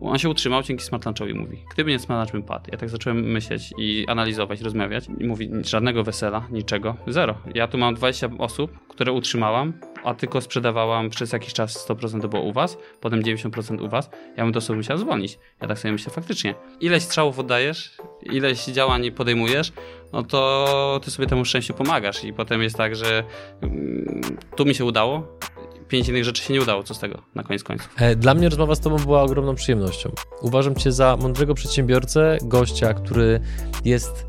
On się utrzymał dzięki Smart Lunchowi, mówi. Gdyby nie Smart Lunch bym padł. Ja tak zacząłem myśleć i analizować, rozmawiać i mówi, żadnego wesela, niczego, zero. Ja tu mam 20 osób, które utrzymałam, a tylko sprzedawałam przez jakiś czas 100% to było u was, potem 90% u was, ja bym to sobie musiał zwolnić. Ja tak sobie myślę, faktycznie. Ileś strzałów oddajesz, ileś działań podejmujesz, no to ty sobie temu szczęściu pomagasz i potem jest tak, że mm, tu mi się udało, pięć innych rzeczy się nie udało, co z tego na koniec końców. E, dla mnie rozmowa z Tobą była ogromną przyjemnością. Uważam Cię za mądrego przedsiębiorcę, gościa, który jest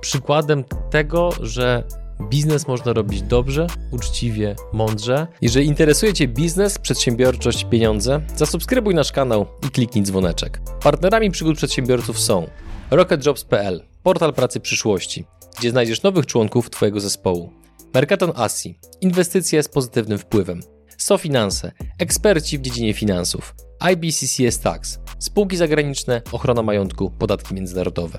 przykładem tego, że biznes można robić dobrze, uczciwie, mądrze. Jeżeli interesuje Cię biznes, przedsiębiorczość, pieniądze, zasubskrybuj nasz kanał i kliknij dzwoneczek. Partnerami przygód przedsiębiorców są RocketJobs.pl, portal pracy przyszłości, gdzie znajdziesz nowych członków Twojego zespołu. Mercaton Asi, inwestycje z pozytywnym wpływem. SoFinanse, eksperci w dziedzinie finansów. IBCCS Tax, spółki zagraniczne, ochrona majątku, podatki międzynarodowe.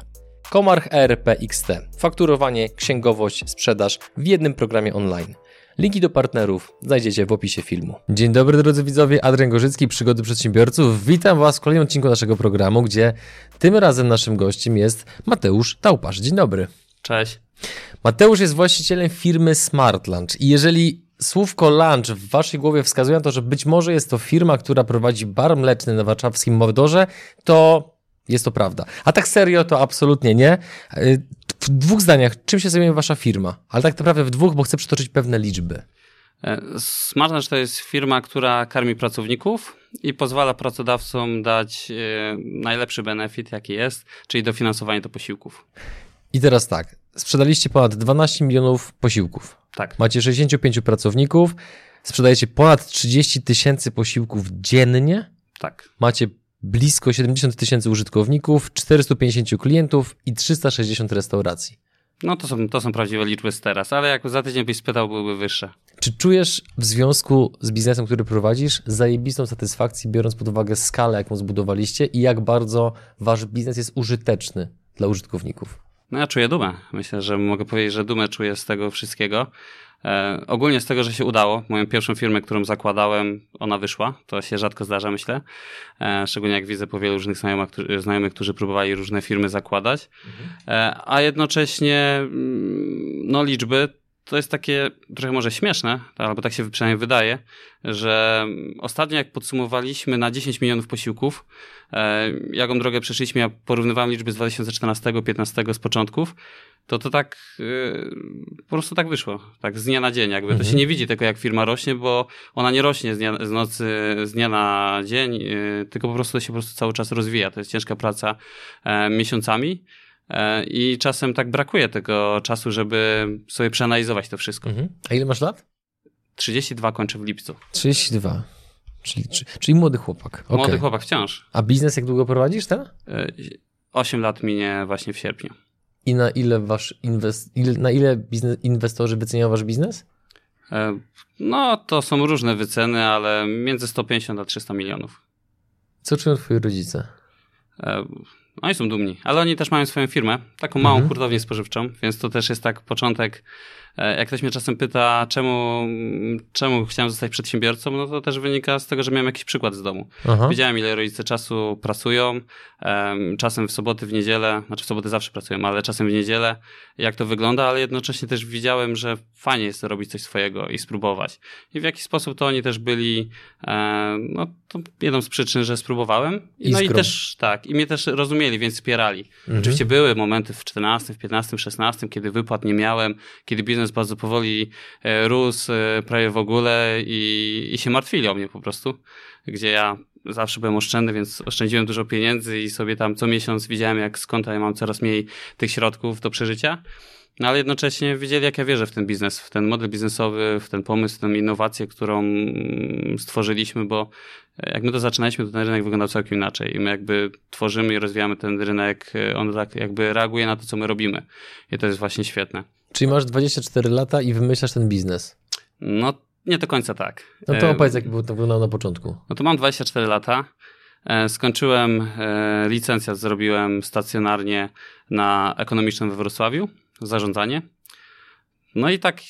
Komarch ERP XT, fakturowanie, księgowość, sprzedaż w jednym programie online. Linki do partnerów znajdziecie w opisie filmu. Dzień dobry drodzy widzowie, Adrian Gorzycki, Przygody Przedsiębiorców. Witam Was w kolejnym odcinku naszego programu, gdzie tym razem naszym gościem jest Mateusz Taupasz. Dzień dobry. Cześć. Mateusz jest właścicielem firmy Smart Lunch i jeżeli słówko lunch w waszej głowie wskazuje na to, że być może jest to firma, która prowadzi bar mleczny na warszawskim Mordorze, to jest to prawda. A tak serio to absolutnie nie. W dwóch zdaniach, czym się zajmuje wasza firma? Ale tak naprawdę w dwóch, bo chcę przytoczyć pewne liczby. E, Smartness to jest firma, która karmi pracowników i pozwala pracodawcom dać e, najlepszy benefit, jaki jest, czyli dofinansowanie do posiłków. I teraz tak, sprzedaliście ponad 12 milionów posiłków. Tak. Macie 65 pracowników, sprzedajecie ponad 30 tysięcy posiłków dziennie. Tak. Macie blisko 70 tysięcy użytkowników, 450 klientów i 360 restauracji. No to są, to są prawdziwe liczby z teraz, ale jak za tydzień byś spytał, byłyby wyższe. Czy czujesz w związku z biznesem, który prowadzisz, zajebistą satysfakcję, biorąc pod uwagę skalę, jaką zbudowaliście i jak bardzo wasz biznes jest użyteczny dla użytkowników? No ja czuję dumę. Myślę, że mogę powiedzieć, że dumę czuję z tego wszystkiego. E, ogólnie z tego, że się udało. Moją pierwszą firmę, którą zakładałem, ona wyszła. To się rzadko zdarza, myślę. E, szczególnie jak widzę po wielu różnych znajomych, znajomych którzy próbowali różne firmy zakładać. Mhm. E, a jednocześnie, mm, no liczby to jest takie trochę może śmieszne, albo tak się przynajmniej wydaje, że ostatnio jak podsumowaliśmy na 10 milionów posiłków, e, jaką drogę przeszliśmy, ja porównywałem liczby z 2014-15 z początków, to to tak e, po prostu tak wyszło, tak z dnia na dzień jakby. Mhm. To się mhm. nie widzi tylko jak firma rośnie, bo ona nie rośnie z, dnia, z nocy, z dnia na dzień, e, tylko po prostu to się po prostu cały czas rozwija. To jest ciężka praca miesiącami. E, I czasem tak brakuje tego czasu, żeby sobie przeanalizować to wszystko. Mhm. A ile masz lat? 32 kończę w lipcu. 32. Czyli, czyli młody chłopak. Okay. Młody chłopak wciąż. A biznes jak długo prowadzisz ten? 8 e, lat minie właśnie w sierpniu. I na ile wasz inwest... na ile biznes... inwestorzy wyceniają wasz biznes? E, no, to są różne wyceny, ale między 150 a 300 milionów. Co czują twoi rodzice? Oni są dumni, ale oni też mają swoją firmę, taką małą mhm. hurtownię spożywczą, więc to też jest tak początek jak ktoś mnie czasem pyta, czemu, czemu chciałem zostać przedsiębiorcą, no to też wynika z tego, że miałem jakiś przykład z domu. Aha. Wiedziałem, ile rodzice czasu pracują, czasem w soboty, w niedzielę, znaczy w soboty zawsze pracują, ale czasem w niedzielę, jak to wygląda, ale jednocześnie też widziałem, że fajnie jest robić coś swojego i spróbować. I w jaki sposób to oni też byli, e, no to jedną z przyczyn, że spróbowałem. I no i też, tak, i mnie też rozumieli, więc wspierali. Mhm. Oczywiście były momenty w 14, w 15, 16, kiedy wypłat nie miałem, kiedy biznes biznes bardzo powoli e, rósł, e, prawie w ogóle i, i się martwili o mnie po prostu, gdzie ja zawsze byłem oszczędny, więc oszczędziłem dużo pieniędzy i sobie tam co miesiąc widziałem, jak z konta ja mam coraz mniej tych środków do przeżycia. No ale jednocześnie wiedzieli, jak ja wierzę w ten biznes, w ten model biznesowy, w ten pomysł, w tę innowację, którą stworzyliśmy, bo jak my to zaczynaliśmy, to ten rynek wyglądał całkiem inaczej. I my jakby tworzymy i rozwijamy ten rynek, on tak jakby reaguje na to, co my robimy. I to jest właśnie świetne. Czyli masz 24 lata i wymyślasz ten biznes. No, nie do końca tak. No to opowiedz, jak to wyglądało na początku. No to mam 24 lata. E, skończyłem e, licencjat, zrobiłem stacjonarnie na ekonomicznym we Wrocławiu, zarządzanie. No i tak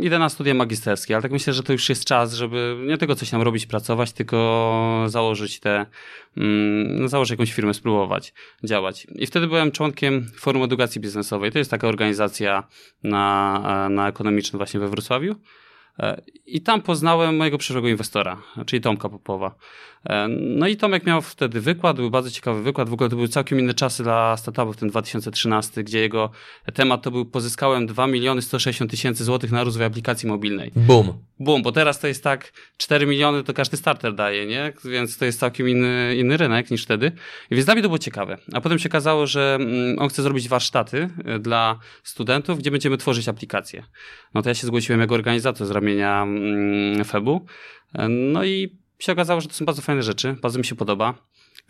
idę na studia magisterskie, ale tak myślę, że to już jest czas, żeby nie tylko coś tam robić, pracować, tylko założyć te, mm, założyć jakąś firmę, spróbować działać. I wtedy byłem członkiem Forum Edukacji Biznesowej. To jest taka organizacja na, na ekonomicznym właśnie we Wrocławiu. E, I tam poznałem mojego przyszłego inwestora, czyli Tomka Popowa. E, no i Tomek miał wtedy wykład, był bardzo ciekawy wykład. W ogóle to były całkiem inne czasy dla startupów, ten 2013, gdzie jego temat to był pozyskałem 2 miliony 160 tysięcy złotych na rozwój aplikacji mobilnej. Boom. Boom, bo teraz to jest tak 4 miliony to każdy starter daje, nie? Więc to jest całkiem inny, inny rynek niż wtedy. I więc dla mnie to było ciekawe. A potem się okazało, że mm, on chce zrobić warsztaty e, dla studentów, gdzie będziemy tworzyć aplikacje. No to ja się zgłosiłem jako organizator z ramienia mm, FEB-u. E, no i się okazało, że to są bardzo fajne rzeczy, bardzo mi się podoba,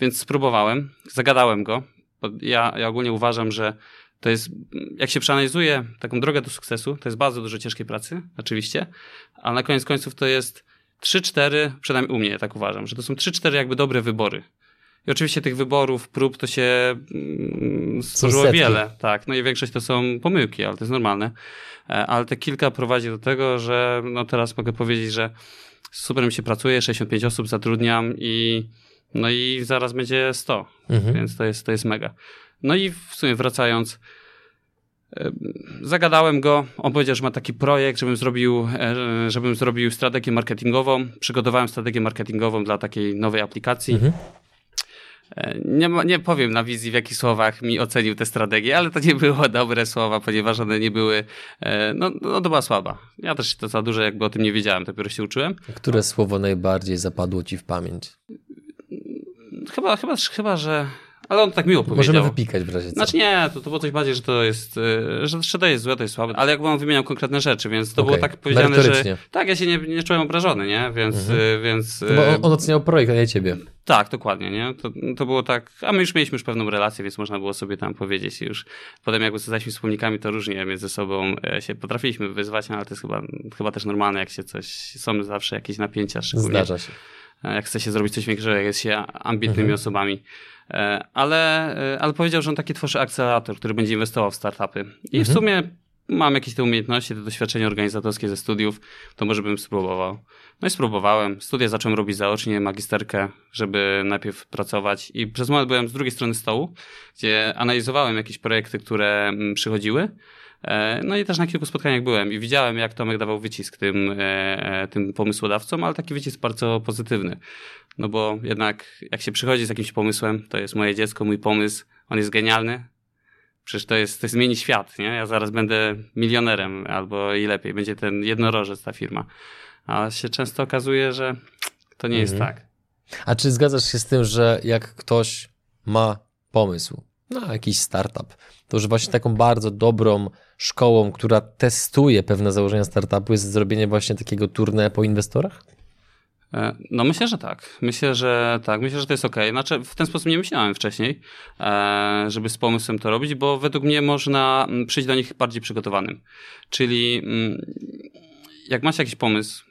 więc spróbowałem, zagadałem go. Ja, ja ogólnie uważam, że to jest, jak się przeanalizuje taką drogę do sukcesu, to jest bardzo dużo ciężkiej pracy, oczywiście, ale na koniec końców to jest 3-4, przynajmniej u mnie tak uważam, że to są 3-4 jakby dobre wybory. I oczywiście tych wyborów, prób to się mm, stworzyło wiele, tak. No i większość to są pomyłki, ale to jest normalne. E, ale te kilka prowadzi do tego, że no teraz mogę powiedzieć, że super mi się pracuje, 65 osób zatrudniam i no i zaraz będzie 100, mhm. więc to jest, to jest mega. No i w sumie wracając, zagadałem go, on powiedział, że ma taki projekt, żebym zrobił, e, żebym zrobił strategię marketingową, przygotowałem strategię marketingową dla takiej nowej aplikacji. Mhm. E, nie, nie powiem na wizji, w jakich słowach mi ocenił tę strategię, ale to nie było dobre słowa, ponieważ one nie były, e, no, no to była słaba. Ja też to za dużo jakby o tym nie wiedziałem, dopiero się uczyłem. Które słowo najbardziej zapadło ci w pamięć? Chyba, chyba, chyba że ale on tak miło powiedział. Możemy wypikać w razie co. Znaczy nie, to, to było coś bardziej, że to jest, y, że, że to jest złe, to jest słabe, ale jakby on wymieniał konkretne rzeczy, więc to okay. było tak powiedziane, że tak, ja się nie, nie czułem obrażony, nie, więc... Mhm. Y, więc bo on, y, on oceniał projekt, a nie ciebie. Tak, dokładnie, nie? To, to było tak, a my już mieliśmy już pewną relację, więc można było sobie tam powiedzieć już. Potem jakby zostaliśmy wspólnikami, to różnie między sobą e, się potrafiliśmy wyzwać, no, ale to jest chyba, chyba też normalne, jak się coś, są zawsze jakieś napięcia, szczególnie. Zdarza się. E, jak chce się zrobić coś większego, jak jest się ambitnymi mhm. osobami. E, ale, e, ale powiedział, że on taki tworzy akcelerator, który będzie inwestował w startupy. I mhm. w sumie mam jakieś te umiejętności, te doświadczenie organizatorskie ze studiów, to może bym spróbował. No i spróbowałem. Studia zacząłem robić zaocznie, magisterkę, żeby najpierw pracować. I przez moment byłem z drugiej strony stołu, gdzie analizowałem jakieś projekty, które mm, przychodziły. E, no i też na kilku spotkaniach byłem i widziałem, jak Tomek dawał wycisk tym, tym pomysłodawcom, ale taki wycisk bardzo pozytywny. No bo jednak jak się przychodzi z jakimś pomysłem, to jest moje dziecko, mój pomysł, on jest genialny. Przecież to jest, to zmieni świat, nie? Ja zaraz będę milionerem albo i lepiej, będzie ten jednorożec ta firma. A się często okazuje, że to nie mhm. jest tak. A czy zgadzasz się z tym, że jak ktoś ma pomysł na jakiś startup, to że właśnie taką bardzo dobrą szkołą, która testuje pewne założenia startupu jest zrobienie właśnie takiego turne po inwestorach? E, no myślę, że tak. Myślę, że tak. Myślę, że to jest ok. Znaczy w ten sposób nie myślałem wcześniej, e, żeby z pomysłem to robić, bo według mnie można mm, przyjść do nich bardziej przygotowanym. Czyli mm, jak masz jakiś pomysł,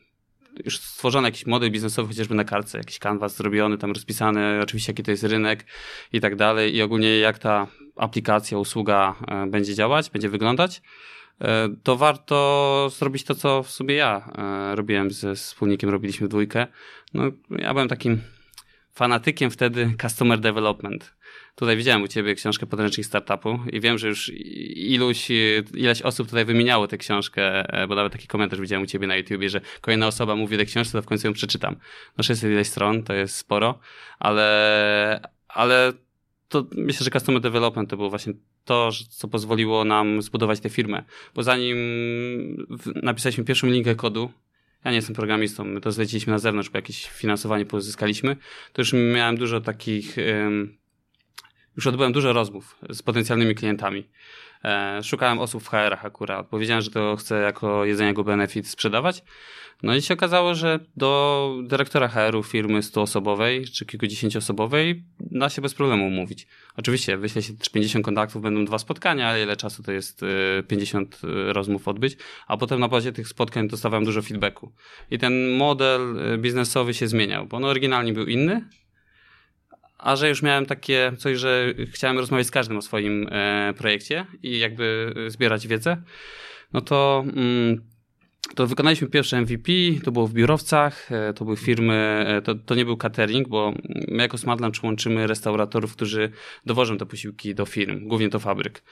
już stworzony jakiś model biznesowy, chociażby na kartce, jakiś kanwas zrobiony, tam rozpisany, oczywiście jaki to jest rynek i tak dalej i ogólnie jak ta aplikacja, usługa e, będzie działać, będzie wyglądać, E, to warto zrobić to, co w sobie ja e, robiłem ze wspólnikiem, robiliśmy dwójkę. No, ja byłem takim fanatykiem wtedy customer development. Tutaj widziałem u ciebie książkę podręcznik startupu i wiem, że już iluś, ileś osób tutaj wymieniało tę książkę, e, bo nawet taki komentarz widziałem u ciebie na YouTubie, że kolejna osoba mówi o tej książce, to w końcu ją przeczytam. No 600 ileś stron, to jest sporo, ale, ale to myślę, że customer development to było właśnie to, co pozwoliło nam zbudować tę firmę. Bo zanim napisaliśmy pierwszą linkę kodu, ja nie jestem programistą, my to zleciliśmy na zewnątrz, bo jakieś finansowanie pozyskaliśmy, to już miałem dużo takich, już odbyłem dużo rozmów z potencjalnymi klientami. E, szukałem osób w HR-ach akurat, bo wiedziałem, że to chcę jako jedzenie go benefit sprzedawać. No i się okazało, że do dyrektora HR-u firmy 100-osobowej czy kilkudziesięcioosobowej da się bez problemu umówić. Oczywiście wyśle się 50 kontaktów, będą dwa spotkania, ale ile czasu to jest 50 y, y, rozmów odbyć, a potem na bazie tych spotkań dostawałem dużo feedbacku. I ten model biznesowy się zmieniał, bo on oryginalnie był inny, a że już miałem takie coś, że chciałem rozmawiać z każdym o swoim e, projekcie i jakby zbierać wiedzę, no to mm, to wykonaliśmy pierwsze MVP, to było w biurowcach, e, to były firmy, e, to, to nie był catering, bo my jako Smart Lunch łączymy restauratorów, którzy dowożą te posiłki do firm, głównie do fabryk.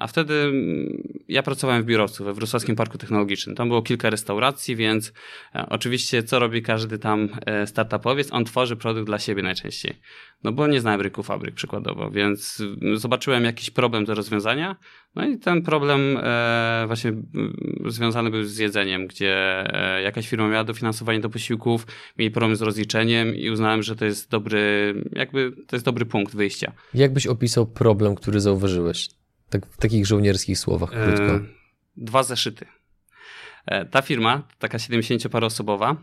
A wtedy mm, ja pracowałem w biurowcu we Wrocławskim Parku Technologicznym. Tam było kilka restauracji, więc oczywiście co robi każdy tam startupowiec? On tworzy produkt dla siebie najczęściej. No bo nie znałem rynku fabryk przykładowo, więc zobaczyłem jakiś problem do rozwiązania, no i ten problem e, właśnie związany był z jedzeniem, gdzie e, jakaś firma miała dofinansowanie do posiłków, mieli problem z rozliczeniem i uznałem, że to jest dobry, jakby to jest dobry punkt wyjścia. Jak byś opisał problem, który zauważyłeś? Tak w takich żołnierskich słowach krótko. E, dwa zeszyty. Ta firma, taka 70-paroosobowa,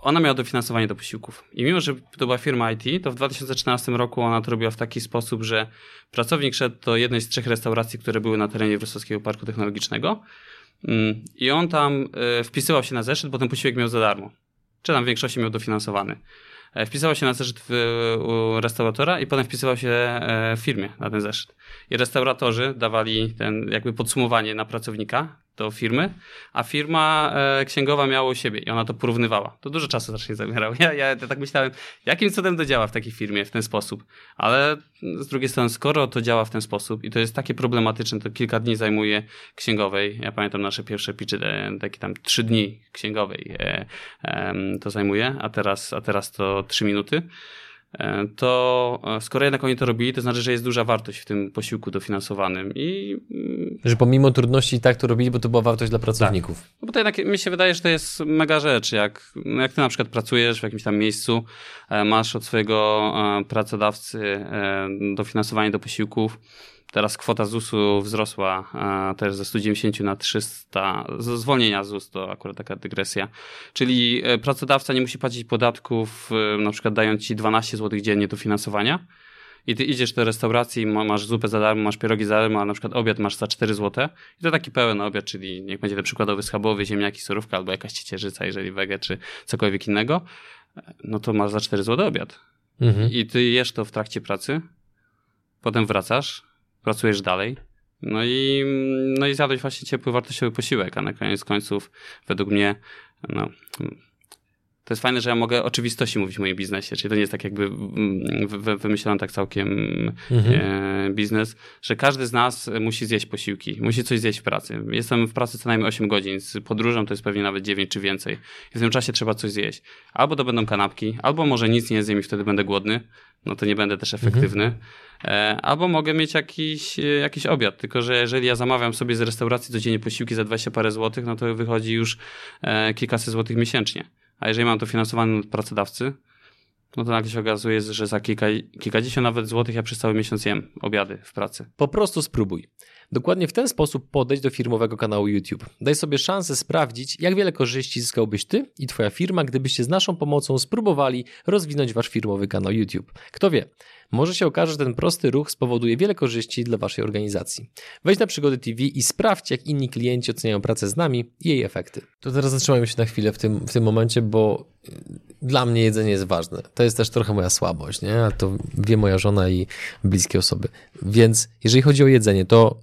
ona miała dofinansowanie do posiłków. I mimo, że to była firma IT, to w 2013 roku ona to robiła w taki sposób, że pracownik szedł do jednej z trzech restauracji, które były na terenie Wrocławskiego Parku Technologicznego mm, i on tam e, wpisywał się na zeszyt, bo ten posiłek miał za darmo. Czy tam w większości miał dofinansowany. E, wpisywał się na zeszyt u restauratora i potem wpisywał się e, w firmie na ten zeszyt. I restauratorzy dawali ten jakby podsumowanie na pracownika, do firmy, a firma e, księgowa miała u siebie i ona to porównywała. To dużo czasu zacznie zabierało. Ja, ja, tak myślałem, jakim cudem to działa w takiej firmie w ten sposób. Ale z drugiej strony, skoro to działa w ten sposób i to jest takie problematyczne, to kilka dni zajmuje księgowej. Ja pamiętam nasze pierwsze pitchy, takie tam trzy dni księgowej e, to zajmuje, a teraz, a teraz to trzy minuty. E, to e, skoro jednak oni to robili, to znaczy, że jest duża wartość w tym posiłku dofinansowanym i... Mm, że pomimo trudności i tak to robili, bo to była wartość dla pracowników. Tak. No bo to jednak mi się wydaje, że to jest mega rzecz, jak, jak ty na przykład pracujesz w jakimś tam miejscu, e, masz od swojego pracodawcy dofinansowanie do posiłków, Teraz kwota ZUS-u wzrosła e, też ze 190 na 300, zwolnienia ZUS to akurat taka dygresja. Czyli e, pracodawca nie musi płacić podatków, e, na przykład dając ci 12 zł dziennie do finansowania. I ty idziesz do restauracji, masz zupę za darmo, masz pierogi za darmo, a na przykład obiad masz za 4 zł. I to taki pełen obiad, czyli niech będzie ten przykładowy schabowy, ziemniaki, surówka albo jakaś ciecierzyca, jeżeli wege, czy cokolwiek innego. No to masz za 4 zł obiad. Mhm. I ty jesz to w trakcie pracy, potem wracasz, pracujesz dalej. No i, no i zjadłeś właśnie ciepły, wartościowy posiłek, a na koniec końców według mnie no, to jest fajne, że ja mogę oczywistości mówić w moim biznesie, czyli to nie jest tak jakby wymyślony tak całkiem mhm. E, biznes, że każdy z nas musi zjeść posiłki, musi coś zjeść w pracy. Jestem w pracy co najmniej 8 godzin, z podróżą to jest pewnie nawet 9 czy więcej. I w tym czasie trzeba coś zjeść. Albo to będą kanapki, albo może nic nie zjem i wtedy będę głodny, no to nie będę też efektywny. Mhm. E, albo mogę mieć jakiś, e, jakiś obiad, tylko że jeżeli ja zamawiam sobie z restauracji codziennie posiłki za 20 parę złotych, no to wychodzi już kilkaset złotych miesięcznie. A jeżeli mam to finansowane od pracodawcy, no to nagle się okazuje, że za kilka, kilkadziesiąt nawet złotych ja przez cały miesiąc jem obiady w pracy. Po prostu spróbuj. Dokładnie w ten sposób podejść do firmowego kanału YouTube. Daj sobie szansę sprawdzić, jak wiele korzyści zyskałbyś ty i twoja firma, gdybyście z naszą pomocą spróbowali rozwinąć wasz firmowy kanał YouTube. Kto wie, może się okaże, że ten prosty ruch spowoduje wiele korzyści dla waszej organizacji. Wejdź na Przygody TV i sprawdź, jak inni klienci oceniają pracę z nami i jej efekty. To teraz zatrzymajmy się na chwilę w tym, w tym momencie, bo y, dla mnie jedzenie jest ważne. To jest też trochę moja słabość, nie? A to wie moja żona i bliskie osoby. Więc jeżeli chodzi o jedzenie, to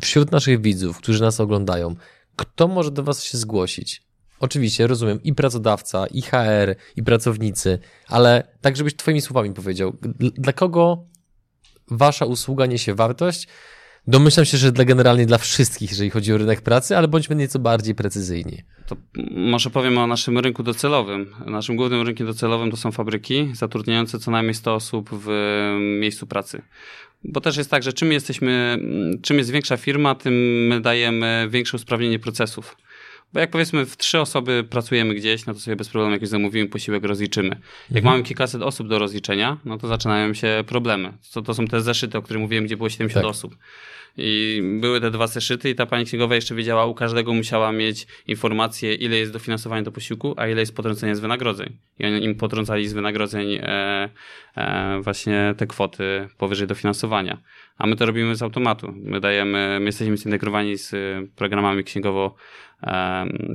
wśród naszych widzów, którzy nas oglądają, kto może do Was się zgłosić? Oczywiście, rozumiem, i pracodawca, i HR, i pracownicy, ale tak, żebyś Twoimi słowami powiedział, dla kogo Wasza usługa niesie wartość? Domyślam się, że dla generalnie dla wszystkich, jeżeli chodzi o rynek pracy, ale bądźmy nieco bardziej precyzyjni. To może powiem o naszym rynku docelowym. Naszym głównym rynkiem docelowym to są fabryki zatrudniające co najmniej 100 osób w miejscu pracy. Bo też jest tak, że czym jesteśmy, czym jest większa firma, tym my dajemy większe usprawnienie procesów. Bo jak powiedzmy w trzy osoby pracujemy gdzieś, no to sobie bez problemu jakiś zamówimy posiłek, rozliczymy. Jak mhm. mamy kilkaset osób do rozliczenia, no to zaczynają się problemy. To, to są te zeszyty, o których mówiłem, gdzie było 70 tak. osób. I były te dwa zeszyty i ta pani księgowa jeszcze wiedziała, u każdego musiała mieć informację, ile jest dofinansowania do posiłku, a ile jest potrącenia z wynagrodzeń. I oni im potrącali z wynagrodzeń e, e, właśnie te kwoty powyżej dofinansowania. A my to robimy z automatu. My dajemy, my jesteśmy zintegrowani z programami księgowo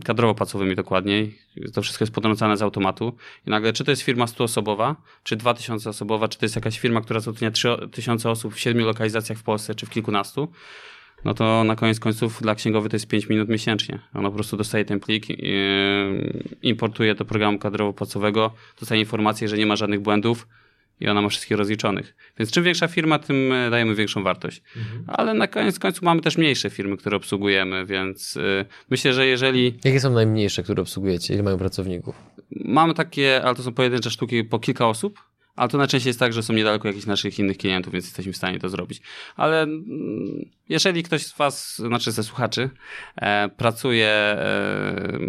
kadrowo-płacowymi dokładniej. To wszystko jest podręczane z automatu. I nagle, czy to jest firma 100-osobowa, czy 2000-osobowa, czy to jest jakaś firma, która zatrudnia 3000 osób w siedmiu lokalizacjach w Polsce, czy w kilkunastu, no to na koniec końców dla księgowy to jest 5 minut miesięcznie. On po prostu dostaje ten plik, yy, importuje do programu kadrowo-płacowego, dostaje informację, że nie ma żadnych błędów i ona ma wszystkich rozliczonych. Więc czym większa firma, tym e, dajemy większą wartość. Mhm. Ale na koniec końców mamy też mniejsze firmy, które obsługujemy, więc yy, myślę, że jeżeli... Jakie są najmniejsze, które obsługujecie? Ile mają pracowników? Mamy takie, ale to są pojedyncze sztuki po kilka osób ale to najczęściej jest tak, że są niedaleko jakichś naszych innych klientów, więc jesteśmy w stanie to zrobić. Ale mm, jeżeli ktoś z Was, znaczy ze słuchaczy, e, pracuje, e,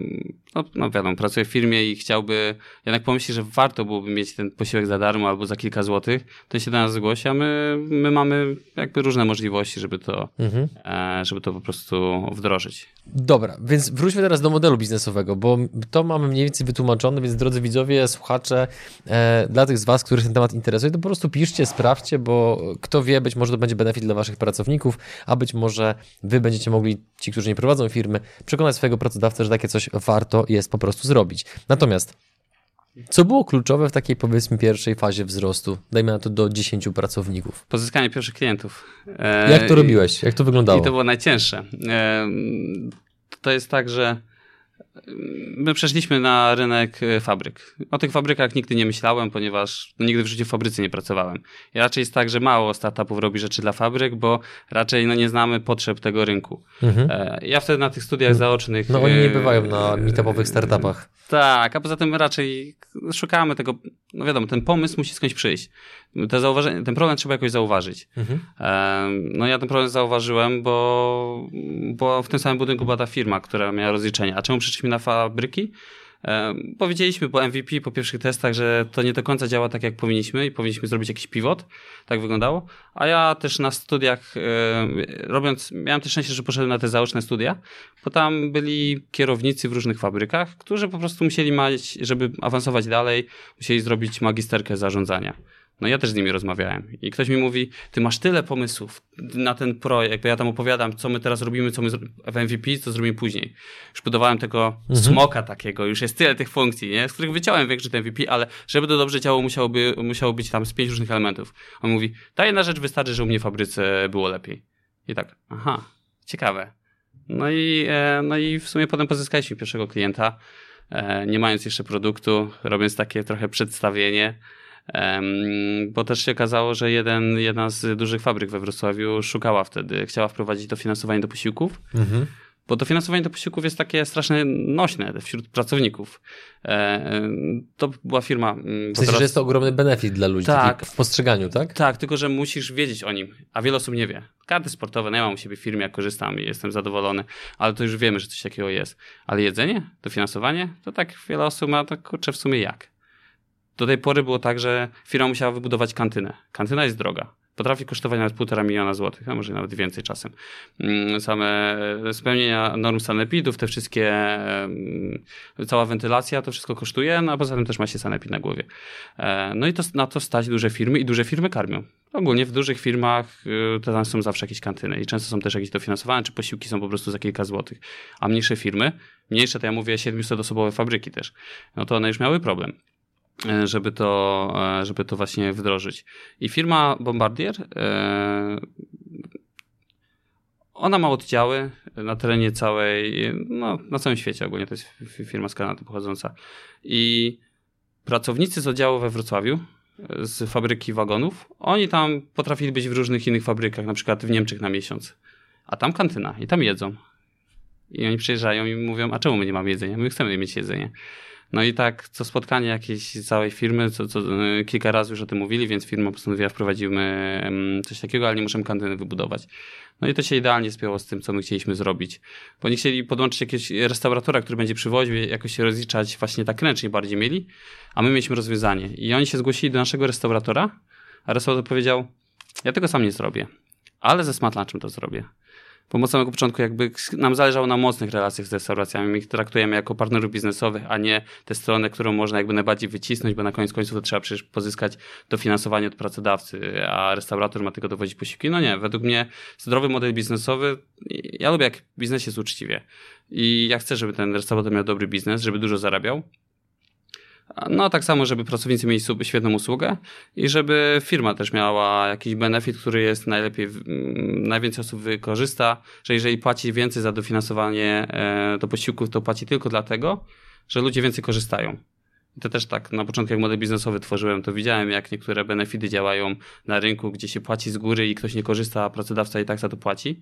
no, no wiadomo, pracuje w firmie i chciałby jednak pomyśli, że warto byłoby mieć ten posiłek za darmo albo za kilka złotych, to się do nas zgłosi, a my, my mamy jakby różne możliwości, żeby to, mhm. e, żeby to po prostu wdrożyć. Dobra, więc wróćmy teraz do modelu biznesowego, bo to mamy mniej więcej wytłumaczone, więc drodzy widzowie, słuchacze, e, dla tych z Was, których ten temat interesuje, to po prostu piszcie, sprawdźcie, bo kto wie, być może to będzie benefit dla Waszych pracowników, a być może Wy będziecie mogli, ci, którzy nie prowadzą firmy, przekonać swojego pracodawcę, że takie coś warto jest po prostu zrobić. Natomiast co było kluczowe w takiej powiedzmy pierwszej fazie wzrostu? Dajmy na to do 10 pracowników. Pozyskanie pierwszych klientów. E, Jak to robiłeś? Jak to wyglądało? I to było najcięższe. E, to jest tak, że My przeszliśmy na rynek e, fabryk. O tych fabrykach nigdy nie myślałem, ponieważ no, nigdy w życiu w fabryce nie pracowałem. I raczej jest tak, że mało startupów robi rzeczy dla fabryk, bo raczej no, nie znamy potrzeb tego rynku. Mhm. E, ja wtedy na tych studiach zaocznych... No oni nie e, bywają na meetupowych startupach. Tak, a poza tym raczej szukamy tego, no wiadomo, ten pomysł musi skądś przyjść. Te zauważenie, ten problem trzeba jakoś zauważyć. Mhm. No ja ten problem zauważyłem, bo, bo w tym samym budynku była ta firma, która miała rozliczenia. A czemu przyszliśmy na fabryki? Powiedzieliśmy po MVP, po pierwszych testach, że to nie do końca działa tak, jak powinniśmy i powinniśmy zrobić jakiś pivot. Tak wyglądało. A ja też na studiach, robiąc, miałem też szczęście, że poszedłem na te zaoczne studia, bo tam byli kierownicy w różnych fabrykach, którzy po prostu musieli mieć, żeby awansować dalej, musieli zrobić magisterkę zarządzania. No ja też z nimi rozmawiałem i ktoś mi mówi, ty masz tyle pomysłów na ten projekt, bo ja tam opowiadam, co my teraz robimy, co my w MVP, co zrobimy później. Już budowałem tego mhm. smoka takiego, już jest tyle tych funkcji, nie? z których wyciąłem większość MVP, ale żeby to dobrze działało, musiałoby, musiało być tam z pięć różnych elementów. On mówi, ta jedna rzecz wystarczy, że u mnie w fabryce było lepiej. I tak, aha, ciekawe. No i, e, no i w sumie potem pozyskaliśmy pierwszego klienta, e, nie mając jeszcze produktu, robiąc takie trochę przedstawienie, bo też się okazało, że jeden, jedna z dużych fabryk we Wrocławiu szukała wtedy, chciała wprowadzić dofinansowanie do posiłków. Mhm. Bo dofinansowanie do posiłków jest takie strasznie nośne wśród pracowników. E, to była firma. Mm, w sensie, teraz... że jest to ogromny benefit dla ludzi tak, w postrzeganiu, tak? Tak, tylko że musisz wiedzieć o nim, a wiele osób nie wie. Karty sportowe, no ja mam u siebie w firmie, jak korzystam i jestem zadowolony, ale to już wiemy, że coś takiego jest. Ale jedzenie, dofinansowanie, to tak wiele osób ma, to kurczę w sumie jak? Do tej pory było tak, że firma musiała wybudować kantynę. Kantyna jest droga. Potrafi kosztować nawet półtora miliona złotych, a może nawet więcej czasem. Mm, same spełnienia norm sanepidów, te wszystkie, cała wentylacja, to wszystko kosztuje, no a poza tym też ma się sanepid na głowie. E, no i to, na to stać duże firmy i duże firmy karmią. Ogólnie w dużych firmach y, to tam są zawsze jakieś kantyny i często są też jakieś dofinansowane, czy posiłki są po prostu za kilka złotych. A mniejsze firmy, mniejsze to ja mówię 700-osobowe fabryki też, no to one już miały problem. E, żeby to, e, żeby to właśnie wdrożyć. I firma Bombardier, e, ona ma oddziały na terenie całej, no, na całym świecie ogólnie, to jest firma z Kanady pochodząca. I pracownicy z oddziału we Wrocławiu, z fabryki wagonów, oni tam potrafili być w różnych innych fabrykach, na przykład w Niemczech na miesiąc. A tam kantyna i tam jedzą. I oni przyjeżdżają i mówią, a czemu my nie mamy jedzenia? My chcemy mieć jedzenie. No i tak co spotkanie jakiejś całej firmy, co, co, y, kilka razy już o tym mówili, więc firma postanowiła wprowadzimy coś takiego, ale nie możemy kantyny wybudować. No i to się idealnie spięło z tym, co my chcieliśmy zrobić. Bo nie chcieli podłączyć jakiegoś restauratora, który będzie przywoził, jakoś się rozliczać właśnie tak ręcznie bardziej mieli, a my mieliśmy rozwiązanie. I oni się zgłosili do naszego restauratora, a restaurator powiedział, ja tego sam nie zrobię, ale ze smart lunchem to zrobię. Bo od samego początku jakby nam zależało na mocnych relacjach z restauracjami. My ich traktujemy jako partnerów biznesowych, a nie tę stronę, którą można jakby najbardziej wycisnąć, bo na koniec końców to trzeba przecież pozyskać dofinansowanie od pracodawcy, a restaurator ma tylko dowodzić posiłki. No nie, według mnie zdrowy model biznesowy, ja lubię jak biznes jest uczciwie. I ja chcę, żeby ten restaurator miał dobry biznes, żeby dużo zarabiał, No, tak samo, żeby pracownicy mieli świetną usługę i żeby firma też miała jakiś benefit, który jest najlepiej, najwięcej osób wykorzysta, że jeżeli płaci więcej za dofinansowanie e, do posiłków, to płaci tylko dlatego, że ludzie więcej korzystają. To też tak, na początku jak model biznesowy tworzyłem, to widziałem jak niektóre benefity działają na rynku, gdzie się płaci z góry i ktoś nie korzysta, a pracodawca i tak za to płaci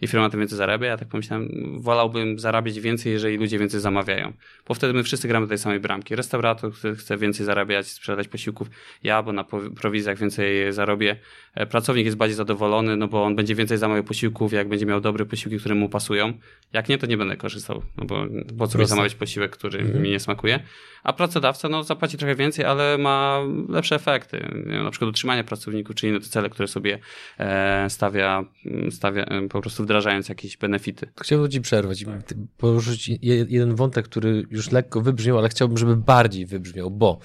i firma tym więcej zarabia. Ja tak pomyślałem, wolałbym zarabiać więcej, jeżeli ludzie więcej zamawiają. Bo wtedy my wszyscy gramy do tej samej bramki. Restaurator, chce więcej zarabiać, sprzedać posiłków, ja, bo na prowizjach więcej zarobię. E, pracownik jest bardziej zadowolony, no bo on będzie więcej zamawiał posiłków, jak będzie miał dobre posiłki, które mu pasują. Jak nie, to nie będę korzystał, no bo po co mi zamawiać posiłek, który mhm. mi nie smakuje. A pracodawca, no zapłaci trochę więcej, ale ma lepsze efekty. Na przykład utrzymanie pracowników, czy inne te cele, które sobie e, stawia, stawia po prostu wdrażając jakieś benefity. Chciałbym ci przerwać i poruszyć jeden wątek, który już lekko wybrzmiał, ale chciałbym, żeby bardziej wybrzmiał, bo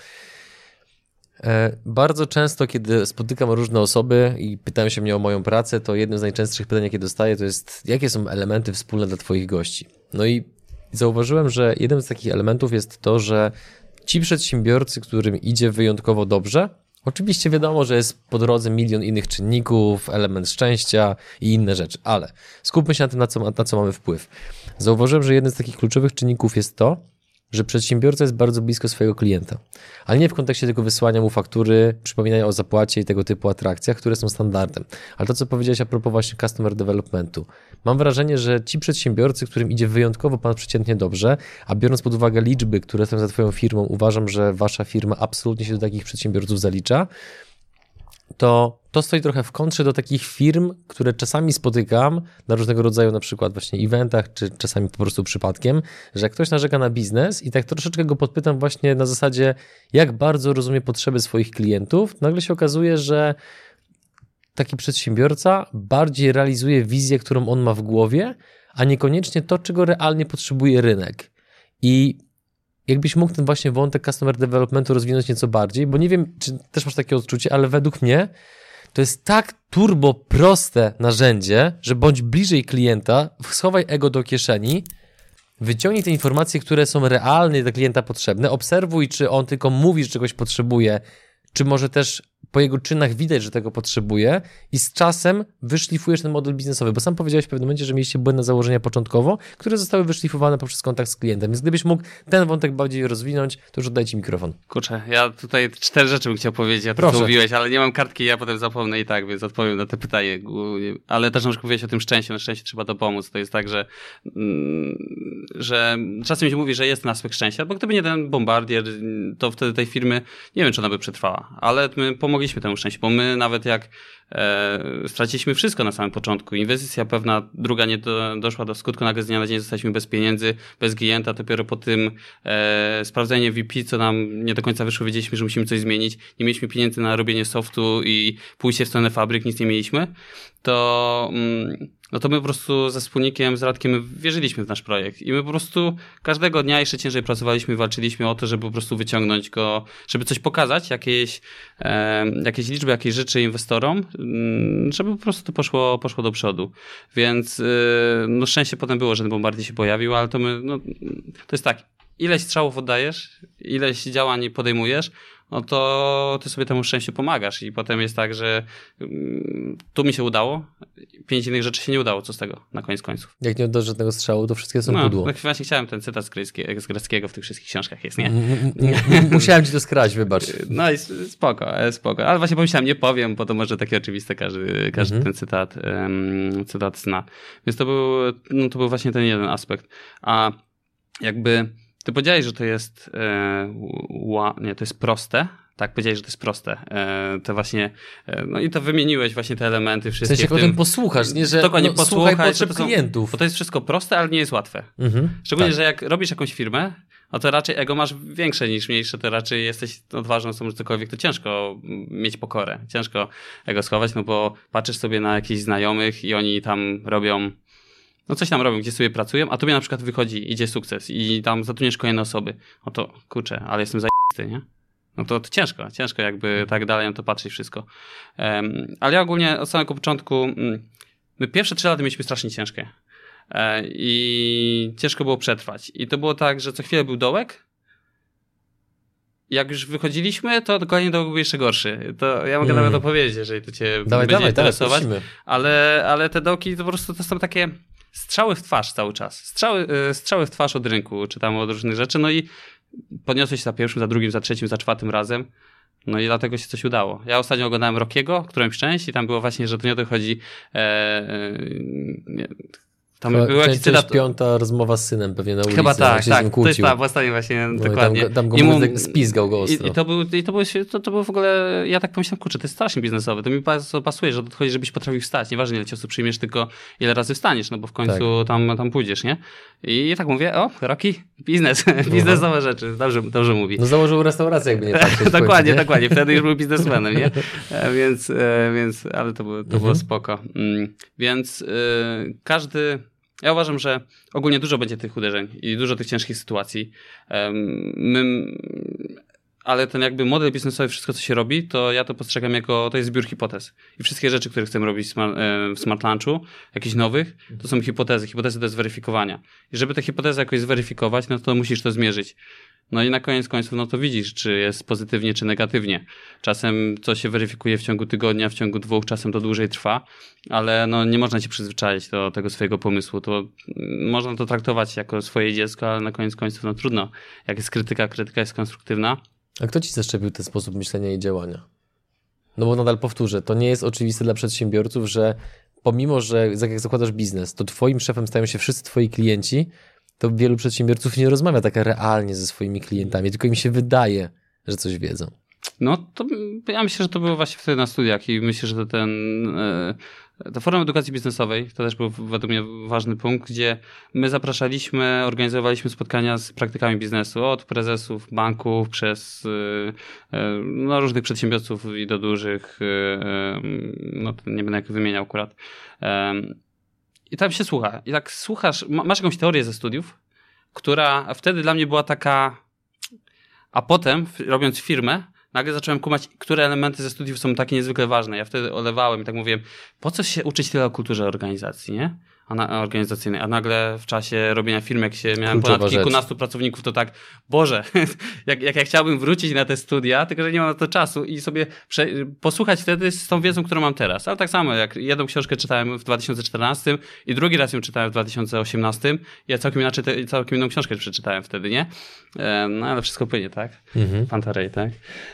e, bardzo często, kiedy spotykam różne osoby i pytają się mnie o moją pracę, to jednym z najczęstszych pytań, jakie dostaję, to jest, jakie są elementy wspólne dla Twoich gości. No i zauważyłem, że jednym z takich elementów jest to, że ci przedsiębiorcy, którym idzie wyjątkowo dobrze, Oczywiście wiadomo, że jest po drodze milion innych czynników, element szczęścia i inne rzeczy, ale skupmy się na tym, na co, na co mamy wpływ. Zauważyłem, że jeden z takich kluczowych czynników jest to, że przedsiębiorca jest bardzo blisko swojego klienta. Ale nie w kontekście tylko wysłania mu faktury, przypominania o zapłacie i tego typu atrakcjach, które są standardem. Ale to, co powiedziałeś a propos właśnie customer developmentu. Mam wrażenie, że ci przedsiębiorcy, którym idzie wyjątkowo pan przeciętnie dobrze, a biorąc pod uwagę liczby, które są za twoją firmą, uważam, że wasza firma absolutnie się do takich przedsiębiorców zalicza, to to stoi trochę w kontrze do takich firm, które czasami spotykam na różnego rodzaju na przykład właśnie eventach, czy czasami po prostu przypadkiem, że ktoś narzeka na biznes i tak troszeczkę go podpytam właśnie na zasadzie, jak bardzo rozumie potrzeby swoich klientów, nagle się okazuje, że taki przedsiębiorca bardziej realizuje wizję, którą on ma w głowie, a niekoniecznie to, czego realnie potrzebuje rynek. I jakbyś mógł ten właśnie wątek customer developmentu rozwinąć nieco bardziej, bo nie wiem, czy też masz takie odczucie, ale według mnie to jest tak turbo proste narzędzie, że bądź bliżej klienta, schowaj ego do kieszeni, wyciągnij te informacje, które są realnie dla klienta potrzebne, obserwuj, czy on tylko mówi, że czegoś potrzebuje, czy może też po jego czynach widać, że tego potrzebuje i z czasem wyszlifujesz ten model biznesowy, bo sam powiedziałeś w pewnym momencie, że mieliście błędne założenia początkowo, które zostały wyszlifowane poprzez kontakt z klientem. Więc gdybyś mógł ten wątek bardziej rozwinąć, to już oddaj ci mikrofon. Kurczę, ja tutaj cztery rzeczy bym chciał powiedzieć, a to co mówiłeś, ale nie mam kartki, ja potem zapomnę i tak, więc odpowiem na te pytanie. Ale też na przykład mówiłeś o tym szczęściu, na szczęście trzeba to pomóc. To jest tak, że, mm, że czasem się mówi, że jest aspekt szczęścia, bo gdyby nie ten bombardier, to wtedy tej firmy, nie wiem, czy ona by przetrwała, ale my pomogliśmy mogliśmy temu szczęście, bo my nawet jak e, straciliśmy wszystko na samym początku, inwestycja pewna, druga nie do, doszła do skutku, nagle z dnia na dzień zostaliśmy bez pieniędzy, bez klienta, dopiero po tym e, sprawdzenie VP, co nam nie do końca wyszło, wiedzieliśmy, że musimy coś zmienić, nie mieliśmy pieniędzy na robienie softu i pójście w stronę fabryk, nic nie mieliśmy, to... Mm, no to my po prostu ze wspólnikiem, z Radkiem wierzyliśmy w nasz projekt. I my po prostu każdego dnia jeszcze ciężej pracowaliśmy, walczyliśmy o to, żeby po prostu wyciągnąć go, żeby coś pokazać, jakieś, e, jakieś liczby, jakieś rzeczy inwestorom, żeby po prostu to poszło, poszło do przodu. Więc e, no szczęście potem było, że ten bombardier się pojawił, ale to my, no, to jest tak, ileś strzałów oddajesz, ileś działań podejmujesz, no to ty sobie temu szczęściu pomagasz i potem jest tak, że mm, tu mi się udało, pięć innych rzeczy się nie udało, co z tego na koniec końców. Jak nie oddasz żadnego strzału, to wszystkie są no, pudło. No właśnie chciałem ten cytat z greckiego, z greckiego w tych wszystkich książkach jest, nie? Musiałem ci to skrać, wybacz. No i spoko, e, spoko. Ale właśnie pomyślałem, nie powiem, bo to może takie oczywiste, każdy, każdy mhm. ten cytat, um, cytat zna. Więc to był, no to był właśnie ten jeden aspekt. A jakby ty powiedziałeś, że to jest e, nie, to jest proste. Tak, powiedziałeś, że to jest proste. E, to właśnie, e, no i to wymieniłeś właśnie te elementy wszystkie. W sensie, w tym, posłuchasz, nie, że dokładnie no, posłuchaj potrzeb klientów. Bo to jest wszystko proste, ale nie jest łatwe. Mhm, Szczególnie, tak. że jak robisz jakąś firmę, no to raczej ego masz większe niż mniejsze, to raczej jesteś odważną osobą, że cokolwiek, to ciężko mieć pokorę. Ciężko ego schować, no bo patrzysz sobie na jakichś znajomych i oni tam robią no coś tam robią, gdzie sobie pracują, a tobie na przykład wychodzi, idzie sukces i tam zatrudniesz kolejne osoby. No to kurczę, ale jestem zajęty, nie? No to, to ciężko, ciężko jakby tak dalej na to patrzeć wszystko. Um, ale ja ogólnie od samego początku, mm, my pierwsze trzy lata mieliśmy strasznie ciężkie. E, I ciężko było przetrwać. I to było tak, że co chwilę był dołek, jak już wychodziliśmy, to kolejny dom był jeszcze gorszy. To ja mogę mm. nawet opowiedzieć, jeżeli to cię dawaj, będzie dawaj, interesować. Dawaj, ale, ale te dołki to po prostu to są takie strzały w twarz cały czas. Strzały, e, strzały w twarz od rynku, czy tam od różnych rzeczy. No i podniosłeś się za pierwszym, za drugim, za trzecim, za czwartym razem. No i dlatego się coś udało. Ja ostatnio oglądałem Rockiego, którymś część i tam było właśnie, że to nie dochodzi e, e, tam Chyba, był jakiś cytat... piąta rozmowa z synem pewnie na ulicy. Chyba tak, tak. To jest ta ostatnia właśnie, no dokładnie. Tam, tam go I mu, spizgał go ostro. I, i to, był, i to, było, to, to było w ogóle, ja tak pomyślałem, kurczę, to jest strasznie biznesowe. To mi bardzo pasuje, że to chodzi, żebyś potrafił wstać. Nieważne ile ciosu przyjmiesz, tylko ile razy wstaniesz, no bo w końcu tak. tam, tam pójdziesz, nie? I tak mówię, o, Roki, biznes, biznesowe rzeczy, dobrze, dobrze mówi. No założył restaurację, jakby nie patrzeć. dokładnie, końcu, dokładnie, wtedy już był biznesmenem, nie? E, więc, e, więc, ale to, było, to mhm. było spoko. Mm, więc y, każdy ja uważam, że ogólnie dużo będzie tych uderzeń i dużo tych ciężkich sytuacji. My, ale ten jakby model biznesowy, wszystko co się robi, to ja to postrzegam jako, to jest zbiór hipotez. I wszystkie rzeczy, które chcemy robić w smart, smart Launchu, jakichś nowych, to są hipotezy. Hipotezy to jest weryfikowania. I żeby te hipotezy jakoś zweryfikować, no to musisz to zmierzyć. No i na koniec końców, no to widzisz, czy jest pozytywnie, czy negatywnie. Czasem co się weryfikuje w ciągu tygodnia, w ciągu dwóch, czasem to dłużej trwa, ale no nie można się przyzwyczaić do tego swojego pomysłu. To mm, można to traktować jako swoje dziecko, ale na koniec końców no trudno. Jak jest krytyka, krytyka jest konstruktywna. A kto ci zaszczepił ten sposób myślenia i działania? No bo nadal powtórzę, to nie jest oczywiste dla przedsiębiorców, że pomimo, że jak zakładasz biznes, to twoim szefem stają się wszyscy twoi klienci, to wielu przedsiębiorców nie rozmawia tak realnie ze swoimi klientami, tylko im się wydaje, że coś wiedzą. No to ja myślę, że to było właśnie wtedy na studiach i myślę, że ten e, ta forma edukacji biznesowej to też był według mnie ważny punkt, gdzie my zapraszaliśmy, organizowaliśmy spotkania z praktykami biznesu od prezesów banków przez e, e, no, różnych przedsiębiorców i do dużych, no nie będę jak wymieniał akurat. I tam się słucha. I tak słuchasz, masz jakąś teorię ze studiów, która wtedy dla mnie była taka. A potem, robiąc firmę, nagle zacząłem kumać, które elementy ze studiów są takie niezwykle ważne. Ja wtedy olewałem i tak mówiłem, po co się uczyć tyle o kulturze organizacji, nie? Organizacyjnej, a nagle w czasie robienia firmy, jak się miałem Kluczowa ponad kilkunastu rzecz. pracowników, to tak, Boże, jak, jak ja chciałbym wrócić na te studia, tylko że nie mam na to czasu i sobie prze, posłuchać wtedy z tą wiedzą, którą mam teraz. Ale tak samo, jak jedną książkę czytałem w 2014 i drugi raz ją czytałem w 2018, ja całkiem inaczej, całkiem inną książkę przeczytałem wtedy, nie? E, no ale wszystko płynie, tak? Mhm. Pantarej, tak?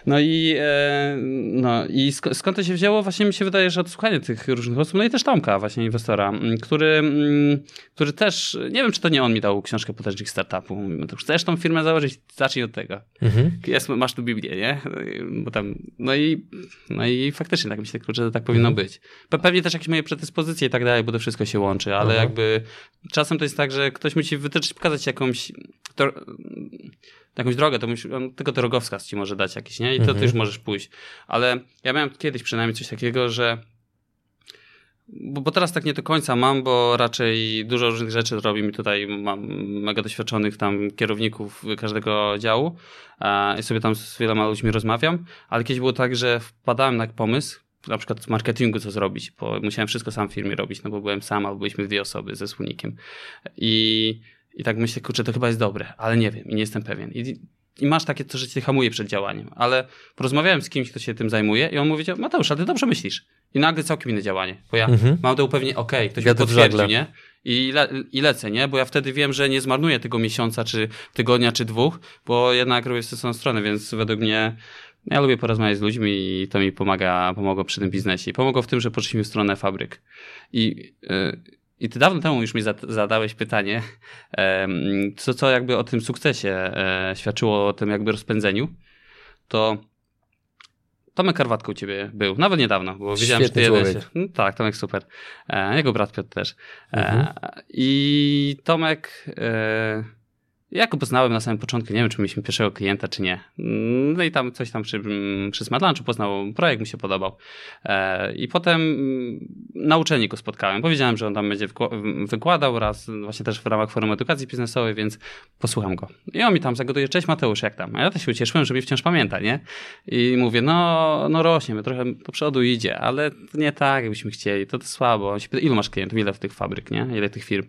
No i, e, no i sk skąd to się wzięło? Właśnie mi się wydaje, że odsłuchanie tych różnych osób, no i też Tomka, właśnie inwestora, który który też, nie wiem, czy to nie on mi dał książkę potężnych startupów. Mówimy, to chcesz tą firmę założyć, zacznij od tego. Mhm. Jest, masz tu Biblię, nie? Bo tam, no i, no i faktycznie tak myślę, że tak powinno mhm. być. Pewnie też jakieś moje predyspozycje i tak dalej, bo to wszystko się łączy, ale mhm. jakby czasem to jest tak, że ktoś musi wytyczyć, pokazać jakąś to, jakąś drogę, to musi, on tylko drogowskaz ci może dać jakiś, nie? I to mhm. ty już możesz pójść. Ale ja miałem kiedyś przynajmniej coś takiego, że bo, bo, teraz tak nie do końca mam, bo raczej dużo różnych rzeczy robi mi tutaj, mam mega doświadczonych tam kierowników każdego działu i sobie tam z wieloma ludźmi rozmawiam, ale kiedyś było tak, że wpadałem na pomysł, na przykład z marketingu co zrobić, bo musiałem wszystko sam w firmie robić, no bo byłem sam, albo byliśmy dwie osoby ze wspólnikiem i, i tak myślę, kurczę, to chyba jest dobre, ale nie wiem i nie jestem pewien. I, i masz takie to, że cię hamuje przed działaniem, ale porozmawiałem z kimś, kto się tym zajmuje i on mówi, Mateusz, ale ty dobrze myślisz. I nagle całkiem inne działanie, bo ja mhm. mam to upewnienie, okej, okay, ktoś Wiatr mi potwierdzi, nie? I, le, I lecę, nie? Bo ja wtedy wiem, że nie zmarnuję tego miesiąca, czy tygodnia, czy dwóch, bo jednak robię tę stronę, więc według mnie ja lubię porozmawiać z ludźmi i to mi pomaga, pomogło przy tym biznesie. Pomogło w tym, że poszliśmy w stronę fabryk. I, yy, i ty dawno temu już mi zadałeś pytanie, co, co jakby o tym sukcesie e, świadczyło o tym jakby rozpędzeniu, to Tomek Karwatko u ciebie był, nawet niedawno, bo widziałem, że ty jeden się... No, tak, Tomek super. E, jego brat Piotr też. E, mhm. I Tomek... E, ja go poznałem na samym początku, nie wiem, czy mieliśmy pierwszego klienta, czy nie. No i tam coś tam przy, przy Smart Lunchu poznał, projekt mi się podobał. E, I potem na uczelni go spotkałem. Powiedziałem, że on tam będzie wykładał raz, właśnie też w ramach Forum Edukacji Biznesowej, więc posłucham go. I on mi tam zagaduje, cześć Mateusz, jak tam? A ja też się ucieszyłem, że mnie wciąż pamięta, nie? I mówię, no, no rośnie, trochę do przodu idzie, ale nie tak, jakbyśmy chcieli, to, to słabo. On się pyta, ilu masz klientów, ile w tych fabryk, nie? Ile tych firm?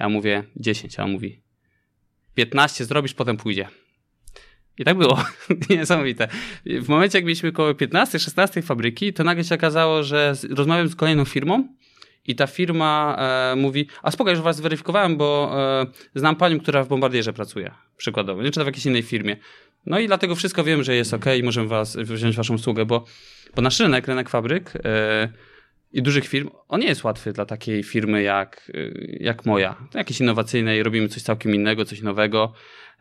Ja mówię, 10, a on mówi, 15 zrobisz, potem pójdzie. I tak było. Niesamowite. W momencie, jak mieliśmy około 15-16 fabryki, to nagle się okazało, że rozmawiam z kolejną firmą i ta firma e, mówi, a spoko, już was zweryfikowałem, bo e, znam panią, która w Bombardierze pracuje, przykładowo, nie? czy w jakiejś innej firmie. No i dlatego wszystko wiem, że jest ok i możemy was, wziąć waszą usługę, bo, bo nasz rynek, rynek fabryk e, i dużych firm, on nie jest łatwy dla takiej firmy jak, e, jak moja. Jakiejś innowacyjnej, robimy coś całkiem innego, coś nowego,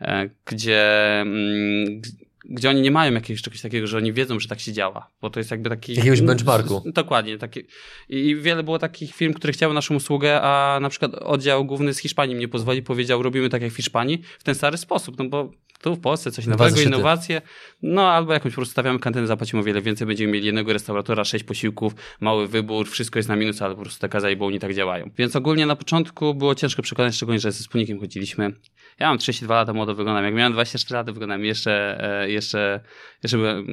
e, gdzie... Mm, gdzie oni nie mają jakiegoś czegoś takiego, że oni wiedzą, że tak się działa, bo to jest jakby taki... Jakiegoś benchmarku. Dokładnie. Taki, I wiele było takich firm, które chciały naszą usługę, a na przykład oddział główny z Hiszpanii mnie pozwoli, powiedział, robimy tak jak w Hiszpanii, w ten stary sposób, no bo tu w Polsce coś nowego, innowacje, no albo jakąś po prostu stawiamy kantynę, zapłacimy o wiele więcej, będziemy mieli jednego restauratora, sześć posiłków, mały wybór, wszystko jest na minus, ale po prostu te kaza i nie tak działają. Więc ogólnie na początku było ciężko przekonać, szczególnie, że ze wspólnikiem chodziliśmy. Ja mam 32 lata, młodo wyglądam. Jak miałem 24 lata, wyglądam jeszcze, e, jeszcze, jeszcze byłem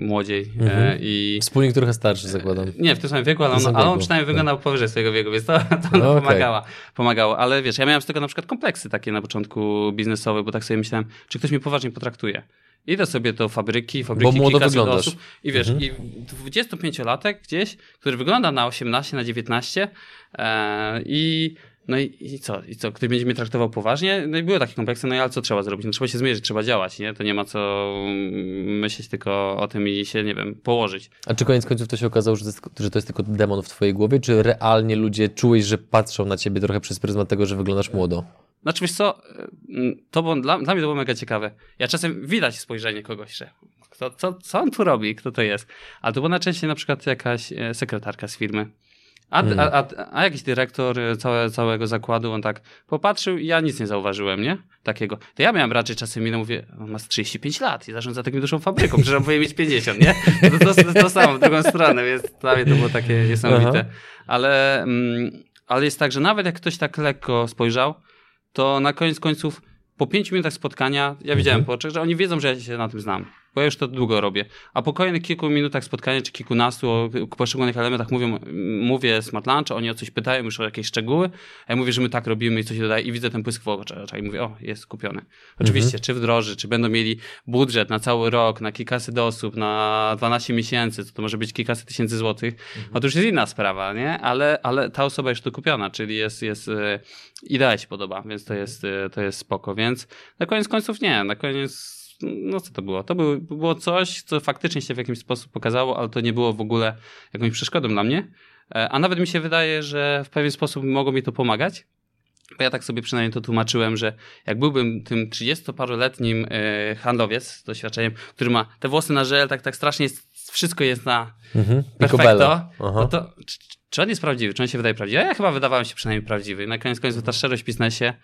młodziej. E, mhm. I... Wspólnik trochę starszy, zakładam. Nie, w tym samym wieku, ale on, ale on przynajmniej wyglądał tak. powyżej swojego wieku, więc to, to no, pomagała, okay. pomagało. Ale wiesz, ja miałem z tego na przykład kompleksy takie na początku biznesowe, bo tak sobie myślałem, czy ktoś mnie poważnie potraktuje. Idę sobie do fabryki, fabryki Bo młodo wyglądasz. Osób, I wiesz, mhm. i 25-latek gdzieś, który wygląda na 18, na 19 e, i no i, i co? I co? Ktoś będzie mnie traktował poważnie? No i były takie kompleksy, no i ale co trzeba zrobić? No trzeba się zmierzyć, trzeba działać, nie? To nie ma co myśleć tylko o tym i się, nie wiem, położyć. A czy koniec końców to się okazało, że to, jest, że to jest tylko demon w twojej głowie, czy realnie ludzie czułeś, że patrzą na ciebie trochę przez pryzmat tego, że wyglądasz młodo? Znaczy wiesz co, to było, dla, dla mnie to było mega ciekawe. Ja czasem widać spojrzenie kogoś, że kto, co, co on tu robi, kto to jest. Ale to była najczęściej na przykład jakaś e, sekretarka z firmy a, hmm. a, a, a, jakiś dyrektor y, całe, całego zakładu, on tak popatrzył i ja nic nie zauważyłem, nie? Takiego. To ja miałem raczej czasem minę, mówię, on ma 35 lat i zarządza taką dużą fabryką, przecież on powinien mieć 50, nie? To, to, to, to samo, w drugą stronę, więc dla mnie to było takie niesamowite. Ale, mm, ale jest tak, że nawet jak ktoś tak lekko spojrzał, to na koniec końców po 5 minutach spotkania, ja widziałem mhm. po oczach, że oni wiedzą, że ja się na tym znam bo ja już to długo robię. A po kolejnych kilku minutach spotkania, czy kilkunastu o poszczególnych elementach mówią, mówię smart lunch, oni o coś pytają już o jakieś szczegóły, a ja mówię, że my tak robimy i coś dodaję i widzę ten pysk w oczach i mówię, o, jest kupiony. Oczywiście, mhm. czy wdroży, czy będą mieli budżet na cały rok, na kilkaset osób, na 12 miesięcy, to, to może być kilkaset tysięcy złotych, mhm. no to już jest inna sprawa, nie? Ale, ale ta osoba już to kupiona, czyli jest, jest e, idea się podoba, więc to jest, e, to jest spoko, więc na koniec końców nie, na koniec no co to było? To było, było coś, co faktycznie się w jakiś sposób pokazało, ale to nie było w ogóle jakąś przeszkodą dla mnie. E, a nawet mi się wydaje, że w pewien sposób mogło mi to pomagać. Bo ja tak sobie przynajmniej to tłumaczyłem, że jak byłbym tym 30-paroletnim e, handlowiec z doświadczeniem, który ma te włosy na żel, tak, tak strasznie jest, wszystko jest na mhm. perfekto, no to czy, czy on jest prawdziwy? Czy on się wydaje prawdziwy? Ja chyba wydawałem się przynajmniej prawdziwy. Na koniec końców ta szczerość w biznesie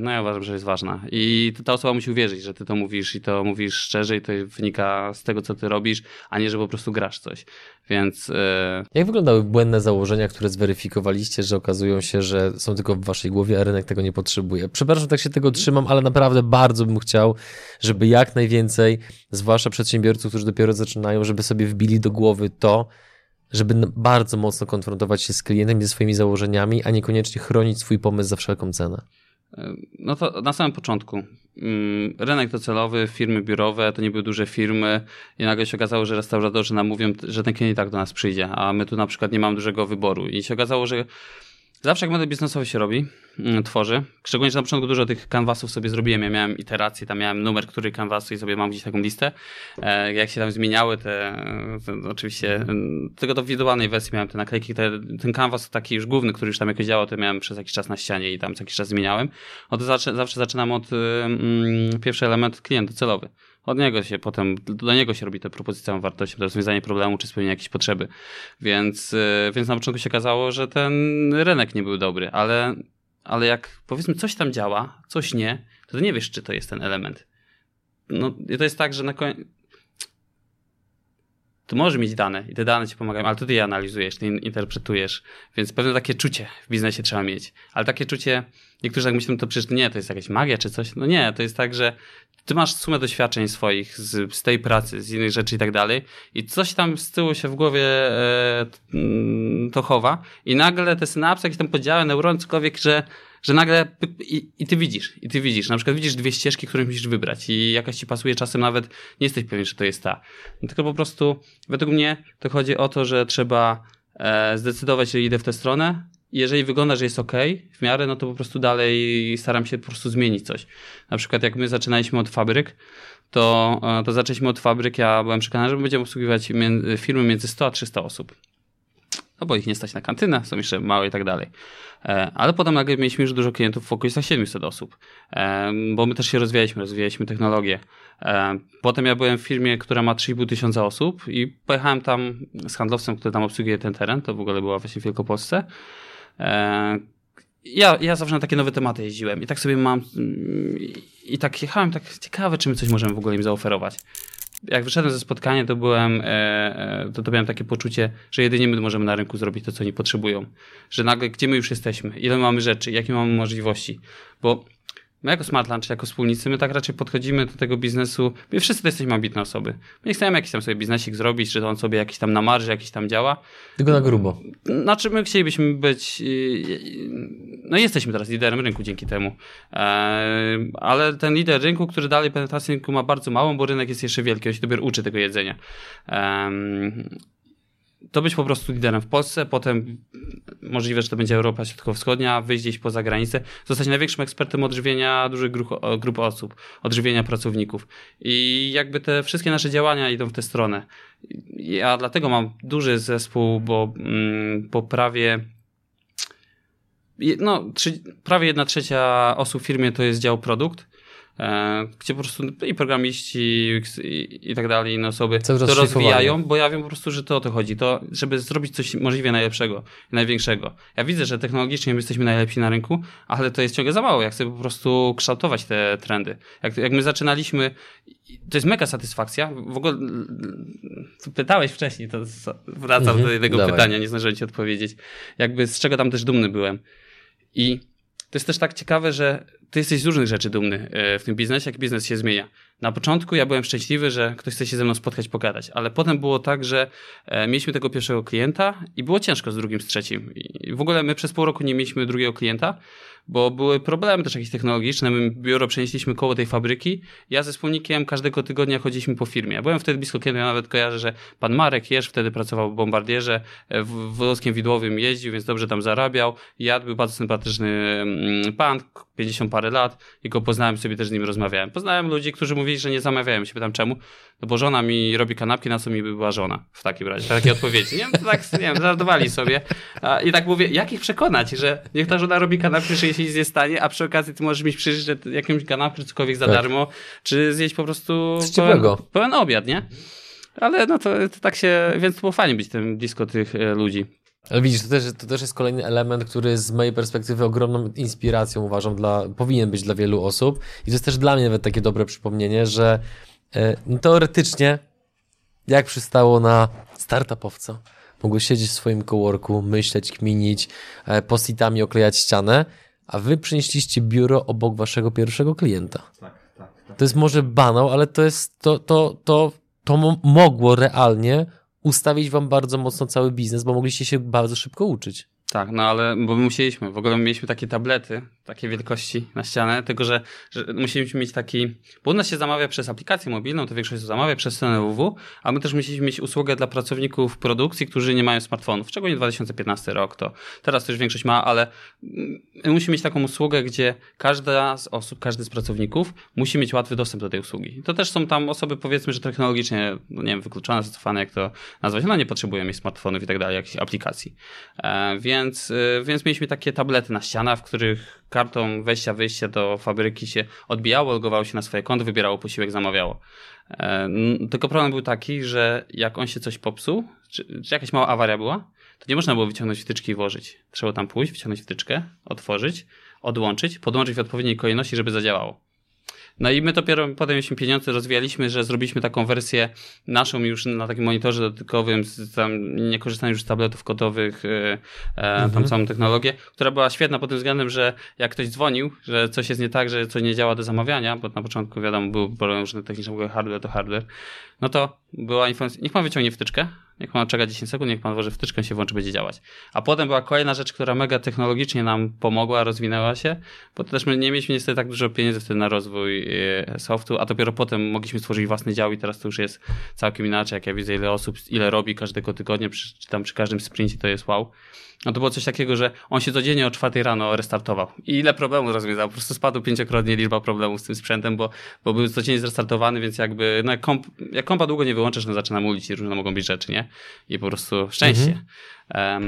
no ja uważam, że jest ważna. I ta osoba musi uwierzyć, że ty to mówisz i to mówisz szczerze i to wynika z tego, co ty robisz, a nie, że po prostu grasz coś. Więc... E, Jak wyglądały błędne założenia, które zweryfikowaliście, że okazują się, że są tylko w waszej głowie, a rynek tego nie potrzebuje? Przepraszam, tak się tego trzymam, ale naprawdę bardzo bym chciał, żeby jak najwięcej, zwłaszcza przedsiębiorców, którzy dopiero zaczynają, żeby sobie wbili do głowy to, żeby bardzo mocno konfrontować się z klientem i ze swoimi założeniami, a niekoniecznie chronić swój pomysł za wszelką cenę. No to na samym początku. Mm, rynek docelowy, firmy biurowe, to nie były duże firmy i nagle się okazało, że restauratorzy nam mówią, że ten klient i tak do nas przyjdzie, a my tu na przykład nie mamy dużego wyboru. I się okazało, że Zawsze jak model biznesowy się robi, mm, tworzy, szczególnie, że na początku dużo tych kanwasów sobie zrobiłem, ja miałem iteracje, tam miałem numer, który kanwasu i sobie mam gdzieś taką listę, e, jak się tam zmieniały te, te oczywiście, mm, tylko do wizualnej wersji miałem te naklejki, te, ten kanwas taki już główny, który już tam jakoś działał, to miałem przez jakiś czas na ścianie i tam co jakiś czas zmieniałem, no to zawsze, zawsze zaczynam od mm, pierwszy element klient docelowy od niego się potem, do niego się robi tę propozycję wartości, to rozwiązanie problemu czy spełnienie jakiejś potrzeby. Więc, y, więc na początku się okazało, że ten rynek nie był dobry, ale, ale jak powiedzmy coś tam działa, coś nie, to nie wiesz, czy to jest ten element. No i to jest tak, że na koniec ty możesz mieć dane i te dane ci pomagają, ale ty je analizujesz, ty interpretujesz, więc pewne takie czucie w biznesie trzeba mieć. Ale takie czucie, niektórzy tak myślą, to przecież nie, to jest jakaś magia czy coś. No nie, to jest tak, że ty masz sumę doświadczeń swoich z, z tej pracy, z innych rzeczy i tak dalej i coś tam z tyłu się w głowie e, to chowa i nagle te synapsy, jakieś tam podziały, neurony, cokolwiek, że że nagle i, i, ty widzisz, i ty widzisz, na przykład widzisz dwie ścieżki, które musisz wybrać i jakaś ci pasuje, czasem nawet nie jesteś pewien, że to jest ta. Tylko po prostu, według mnie, to chodzi o to, że trzeba e, zdecydować, że idę w tę stronę, jeżeli wygląda, że jest ok w miarę, no to po prostu dalej staram się po prostu zmienić coś. Na przykład jak my zaczynaliśmy od fabryk, to, e, to zaczęliśmy od fabryk, ja byłem przekonany, że będziemy obsługiwać firmy między 100 a 300 osób. No bo ich nie stać na kantynę, są jeszcze małe i tak dalej. E, ale potem nagle mieliśmy już dużo klientów w okolicach 700 osób, e, bo my też się rozwijaliśmy, rozwijaliśmy technologię. Potem ja byłem w firmie, która ma 3,5 tysiąca osób i pojechałem tam z handlowcem, który tam obsługuje ten teren, to w ogóle była właśnie w Wielkopolsce ja, ja zawsze na takie nowe tematy jeździłem i tak sobie mam i tak jechałem, tak ciekawe, czy my coś możemy w ogóle im zaoferować. Jak wyszedłem ze spotkania, to byłem, e, e, to, to miałem takie poczucie, że jedynie my możemy na rynku zrobić to, co oni potrzebują. Że nagle, gdzie my już jesteśmy, ile mamy rzeczy, jakie mamy możliwości. Bo My jako Smart Lunch, jako wspólnicy, my tak raczej podchodzimy do tego biznesu, my wszyscy jesteśmy ambitne osoby. My nie chcemy jakiś tam sobie biznesik zrobić, że on sobie jakiś tam na marży, jakiś tam działa. Tylko na grubo. Znaczy my chcielibyśmy być, y, no jesteśmy teraz liderem rynku dzięki temu, e, ale ten lider rynku, który dalej penetrację rynku ma bardzo małą, bo rynek jest jeszcze wielki, on się dopiero uczy tego jedzenia to być po prostu liderem w Polsce, potem możliwe, że to będzie Europa Środkowo-Wschodnia, wyjść gdzieś poza granicę, zostać największym ekspertem odżywienia dużych grup, grup osób, odżywienia pracowników. I jakby te wszystkie nasze działania idą w tę stronę. Ja dlatego mam duży zespół, bo mm, po prawie no, prawie jedna trzecia osób w firmie to jest dział produkt, gdzie po prostu i programiści i, i tak dalej, inne osoby to rozwijają, bo ja wiem po prostu, że to o to chodzi, to żeby zrobić coś możliwie najlepszego, największego. Ja widzę, że technologicznie my jesteśmy najlepsi na rynku, ale to jest ciągle za mało, ja chcę po prostu kształtować te trendy. Jak, jak my zaczynaliśmy, to jest mega satysfakcja, w ogóle pytałeś wcześniej, to wracam mhm, do tego dawaj. pytania, nie zdążyłem ci odpowiedzieć, jakby z czego tam też dumny byłem. I to jest też tak ciekawe, że ty jesteś z różnych rzeczy dumny e, w tym biznesie, jak biznes się zmienia. Na początku ja byłem szczęśliwy, że ktoś chce się ze mną spotkać, pogadać, ale potem było tak, że e, mieliśmy tego pierwszego klienta i było ciężko z drugim, z trzecim. I w ogóle my przez pół roku nie mieliśmy drugiego klienta, bo były problemy też jakieś technologiczne. My biuro przenieśliśmy koło tej fabryki. Ja ze wspólnikiem każdego tygodnia chodziliśmy po firmie. Ja byłem wtedy blisko klienta, ja nawet kojarzę, że pan Marek Jerz wtedy pracował w bombardierze, e, w Wodowskim Widłowym jeździł, więc dobrze tam zarabiał. Jadł, był bardzo sympatyczny mm, pan, 50 parę lat i go poznałem sobie też z nim rozmawiałem. Poznałem ludzi, którzy mówili, że nie zamawiają się. Pytam czemu? No bo żona mi robi kanapki, na co mi by była żona w takim razie. Takie odpowiedzi. Nie? Tak, nie wiem, żartowali sobie. I tak mówię, jak ich przekonać, że niech ta żona robi kanapki, że się nic nie stanie, a przy okazji ty możesz mieć przyjrzeć jakimś kanapkę czy cokolwiek za tak. darmo, czy zjeść po prostu pełen, pełen obiad, nie? Ale no to, to tak się, więc to było fajnie być tym blisko tych e, ludzi. Ale widzisz, to też, to też jest kolejny element, który z mojej perspektywy ogromną inspiracją uważam, dla, powinien być dla wielu osób. I to jest też dla mnie nawet takie dobre przypomnienie, że e, no teoretycznie, jak przystało na startupowca, mogłeś siedzieć w swoim coworku, myśleć, kminić, e, postitami oklejać ścianę, a wy przynieśliście biuro obok waszego pierwszego klienta. Tak, tak, tak. To jest może banał, ale to jest, to, to, to, to mogło realnie ustawić wam bardzo mocno cały biznes, bo mogliście się bardzo szybko uczyć. Tak, no ale bo my musieliśmy, w ogóle mieliśmy takie tablety, takie wielkości na ścianę, tylko że, że musieliśmy mieć taki, bo u nas się zamawia przez aplikację mobilną, to większość zamawia przez stronę www, a my też musieliśmy mieć usługę dla pracowników produkcji, którzy nie mają smartfonów, szczególnie 2015 rok, to teraz też większość ma, ale my musimy mieć taką usługę, gdzie każda z osób, każdy z pracowników musi mieć łatwy dostęp do tej usługi. To też są tam osoby powiedzmy, że technologicznie, no nie wiem, wykluczone, zacofane, jak to nazwać, no nie potrzebują mieć smartfonów i tak dalej, jakichś aplikacji. E, więc, e, więc mieliśmy takie tablety na ścianach, w których kartą wejścia, wyjścia do fabryki się odbijało, logowało się na swoje konto, wybierało posiłek, zamawiało. E, tylko problem był taki, że jak on się coś popsuł, czy, czy jakaś mała awaria była, to nie można było wyciągnąć wtyczki i włożyć. Trzeba tam pójść, wyciągnąć wtyczkę, otworzyć, odłączyć, podłączyć w odpowiedniej kolejności, żeby zadziałało. No i my dopiero potem mieliśmy pieniądze, rozwijaliśmy, że zrobiliśmy taką wersję naszą już na takim monitorze dotykowym, tam nie korzystając już z tabletów kodowych, e, mhm. tą samą technologię, która była świetna pod tym względem, że jak ktoś dzwonił, że coś jest nie tak, że coś nie działa do zamawiania, bo na początku wiadomo, był problem różne techniczne, hardware to hardware, no to była informacja, niech pan wyciągnie wtyczkę, niech pan czeka 10 sekund, niech pan włoży wtyczkę, się włączy, będzie działać. A potem była kolejna rzecz, która mega technologicznie nam pomogła, rozwinęła się, bo też my nie mieliśmy niestety tak dużo pieniędzy wtedy na rozwój e, softu, a dopiero potem mogliśmy stworzyć własny dział i teraz to już jest całkiem inaczej, jak ja widzę ile osób, ile robi każdego tygodnia, czy tam przy każdym sprincie, to jest wow. No to było coś takiego, że on się codziennie o czwartej rano restartował. I ile problemów rozwiązał. Po prostu spadł pięciokrotnie liczba problemów z tym sprzętem, bo, bo był codziennie zrestartowany, więc jakby, no jak, komp, jak kompa długo nie wyłączysz, no zaczyna mulić i różne mogą być rzeczy, nie? I po prostu szczęście. Mhm.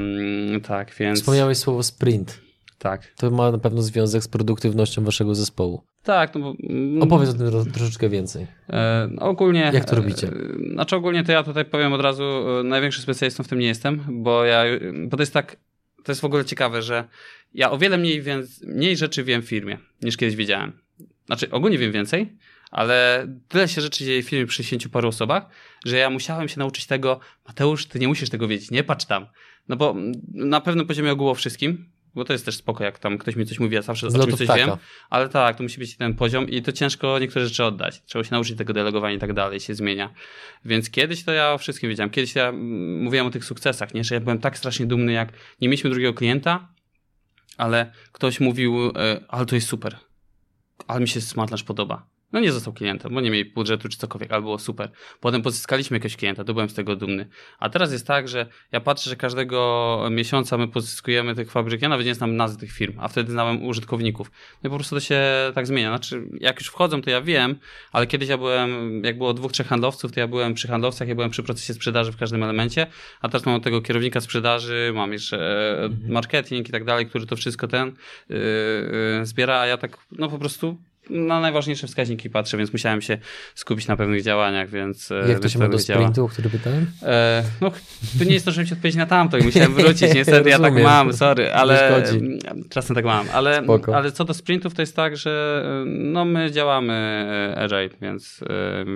Um, tak, więc... Wspomniałeś słowo sprint. Tak. To ma na pewno związek z produktywnością waszego zespołu. Tak, no bo... Mm, Opowiedz o tym troszeczkę więcej. E, ogólnie... Jak to robicie? E, znaczy ogólnie to ja tutaj powiem od razu, e, największym specjalistą w tym nie jestem, bo ja, bo to jest tak, to jest w ogóle ciekawe, że ja o wiele mniej, więc, mniej rzeczy wiem w firmie, niż kiedyś wiedziałem. Znaczy, ogólnie wiem więcej, ale tyle się rzeczy dzieje w firmie przy 60 paru osobach, że ja musiałem się nauczyć tego, Mateusz, ty nie musisz tego wiedzieć, nie patrz tam. No bo na pewnym poziomie ogółu wszystkim, bo to jest też spoko, jak tam ktoś mi coś mówi, ja zawsze o czymś coś wiem, ale tak, to musi być ten poziom i to ciężko niektóre rzeczy oddać. Trzeba się nauczyć tego delegowania i tak dalej, się zmienia. Więc kiedyś to ja o wszystkim wiedziałem. Kiedyś ja mówiłem o tych sukcesach, nie? że ja byłem tak strasznie dumny, jak nie mieliśmy drugiego klienta, ale ktoś mówił, e, ale to jest super, ale mi się Smartlaunch podoba. No nie został klientem, bo nie mieli budżetu czy cokolwiek, ale było super. Potem pozyskaliśmy jakiegoś klienta, to byłem z tego dumny. A teraz jest tak, że ja patrzę, że każdego miesiąca my pozyskujemy tych fabryk, ja nawet nie znam nazwy tych firm, a wtedy znałem użytkowników. No i po prostu to się tak zmienia. Znaczy, jak już wchodzą, to ja wiem, ale kiedyś ja byłem, jak było dwóch, trzech handlowców, to ja byłem przy handlowcach, ja byłem przy procesie sprzedaży w każdym elemencie, a teraz mam tego kierownika sprzedaży, mam jeszcze e, mhm. marketing i tak dalej, który to wszystko ten yy, zbiera, a ja tak, no po prostu na najważniejsze wskaźniki patrzę, więc musiałem się skupić na pewnych działaniach, więc... E, Jak to się ma do sprintu, o który pytałem? E, no, to nie jest to, żebym ci odpowiedzieć na tamto i musiałem wrócić, niestety ja tak mam, sorry, ale czasem tak mam, ale, ale co do sprintów to jest tak, że e, no my działamy e, Agile, więc,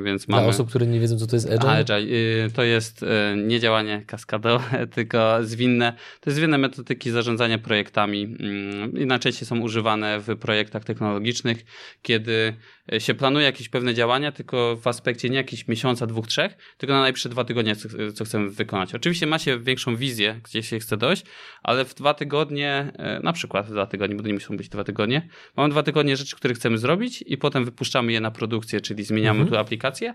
więc mamy... Dla osób, które nie wiedzą, co to jest Agile? Agile, to jest nie działanie kaskadowe, tylko zwinne, to jest zwinne metodyki zarządzania projektami mm, i najczęściej są używane w projektach technologicznych, kiedy e, się planuje jakieś pewne działania, tylko w aspekcie nie jakichś miesiąca, dwóch, trzech, tylko na najbliższe dwa tygodnie, co, co chcemy wykonać. Oczywiście ma się większą wizję, gdzie się chce dojść, ale w dwa tygodnie, e, na przykład w dwa tygodnie, bo to nie muszą być dwa tygodnie, mamy dwa tygodnie rzeczy, które chcemy zrobić i potem wypuszczamy je na produkcję, czyli zmieniamy mhm. tu aplikację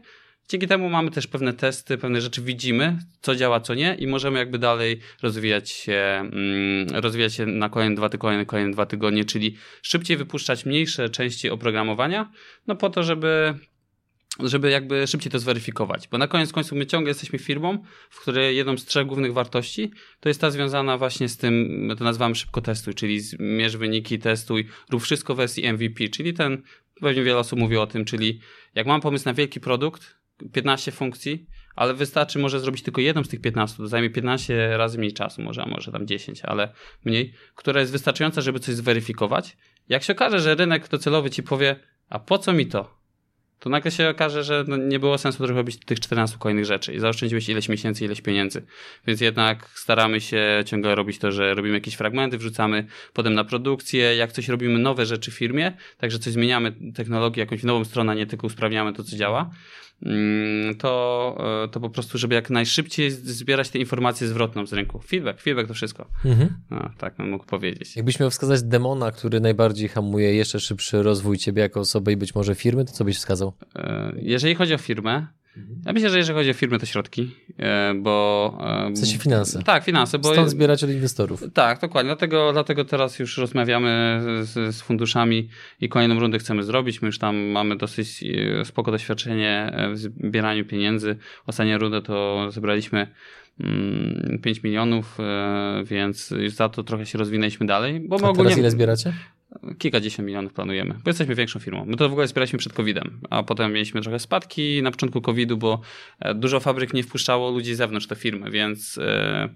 Dzięki temu mamy też pewne testy, pewne rzeczy widzimy, co działa, co nie i możemy jakby dalej rozwijać się, mm, rozwijać się na kolejne dwa tygodnie, kolejne dwa tygodnie, czyli szybciej wypuszczać mniejsze części oprogramowania, no po to, żeby żeby jakby szybciej to zweryfikować. Bo na koniec końców my ciągle jesteśmy firmą, w której jedną z trzech głównych wartości to jest ta związana właśnie z tym, to nazywamy szybko testuj, czyli zmierz wyniki, testuj, rób wszystko w wersji MVP, czyli ten, pewnie wiele osób mówi o tym, czyli jak mam pomysł na wielki produkt, 15 funkcji, ale wystarczy może zrobić tylko jedną z tych 15, to zajmie 15 razy mniej czasu, może, a może tam 10, ale mniej, która jest wystarczająca, żeby coś zweryfikować. Jak się okaże, że rynek docelowy ci powie, a po co mi to? to nagle się okaże, że no nie było sensu robić tych 14 kolejnych rzeczy i zaoszczędziłeś ileś miesięcy, ileś pieniędzy. Więc jednak staramy się ciągle robić to, że robimy jakieś fragmenty, wrzucamy potem na produkcję, jak coś robimy nowe rzeczy w firmie, także coś zmieniamy technologię, jakąś nową stronę, nie tylko usprawniamy to, co działa, to, e, to po prostu, żeby jak najszybciej zbierać te informacje zwrotną z rynku. Feedback, feedback to wszystko. Mhm. No, tak bym mógł powiedzieć. Jakbyś miał wskazać demona, który najbardziej hamuje jeszcze szybszy rozwój ciebie jako osoby i być może firmy, to co byś wskazał? E, jeżeli chodzi o firmę, ja myślę, że jeżeli chodzi o firmy, to środki, e, bo... E, w sensie finanse. Tak, finanse. Bo, Stąd zbierać od inwestorów. Tak, dokładnie. Dlatego, dlatego teraz już rozmawiamy z, z funduszami i kolejną rundę chcemy zrobić. My już tam mamy dosyć spoko doświadczenie w zbieraniu pieniędzy. Ostatnią rundę to zebraliśmy 5 mm, milionów, więc już za to trochę się rozwinęliśmy dalej. Bo A ogólnie... teraz ile zbieracie? Kilkadziesiąt milionów planujemy, bo jesteśmy większą firmą. My to w ogóle zbieraliśmy przed COVID-em, a potem mieliśmy trochę spadki na początku COVID-u, bo e, dużo fabryk nie wpuszczało ludzi z zewnątrz do firmy, więc, e,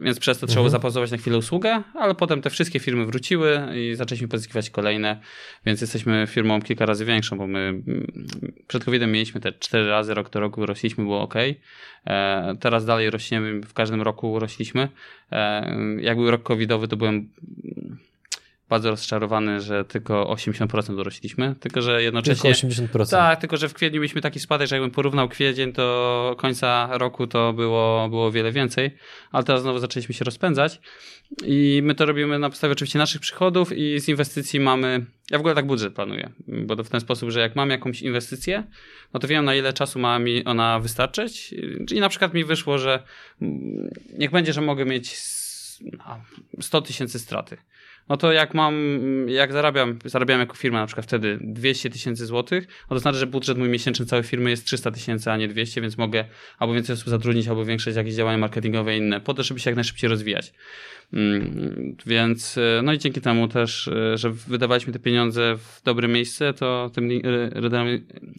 więc przez to mhm. trzeba zapauzować na chwilę usługę, ale potem te wszystkie firmy wróciły i zaczęliśmy pozyskiwać kolejne, więc jesteśmy firmą kilka razy większą, bo my przed COVID-em mieliśmy te cztery razy rok do roku rośliśmy, było ok. E, teraz dalej rośniemy, w każdym roku rośliśmy. Jak był rok covidowy, to byłem bardzo rozczarowany, że tylko 80% dorośliśmy, tylko że jednocześnie... Tylko 80%. Tak, tylko że w kwietniu mieliśmy taki spadek, że jakbym porównał kwiecień, to końca roku to było, było wiele więcej, ale teraz znowu zaczęliśmy się rozpędzać i my to robimy na podstawie oczywiście naszych przychodów i z inwestycji mamy... Ja w ogóle tak budżet planuję, bo to w ten sposób, że jak mam jakąś inwestycję, no to wiem na ile czasu ma mi ona wystarczyć i na przykład mi wyszło, że niech będzie, że mogę mieć 100 tysięcy straty no to jak mam, jak zarabiam, zarabiam jako firma na przykład wtedy 200 tysięcy złotych, no to znaczy, że budżet mój miesięczny całej firmy jest 300 tysięcy, a nie 200, więc mogę albo więcej osób zatrudnić, albo większość jakieś działania marketingowe i inne, po to, żeby się jak najszybciej rozwijać. Mm, więc, no i dzięki temu też, że wydawaliśmy te pieniądze w dobre miejsce, to tym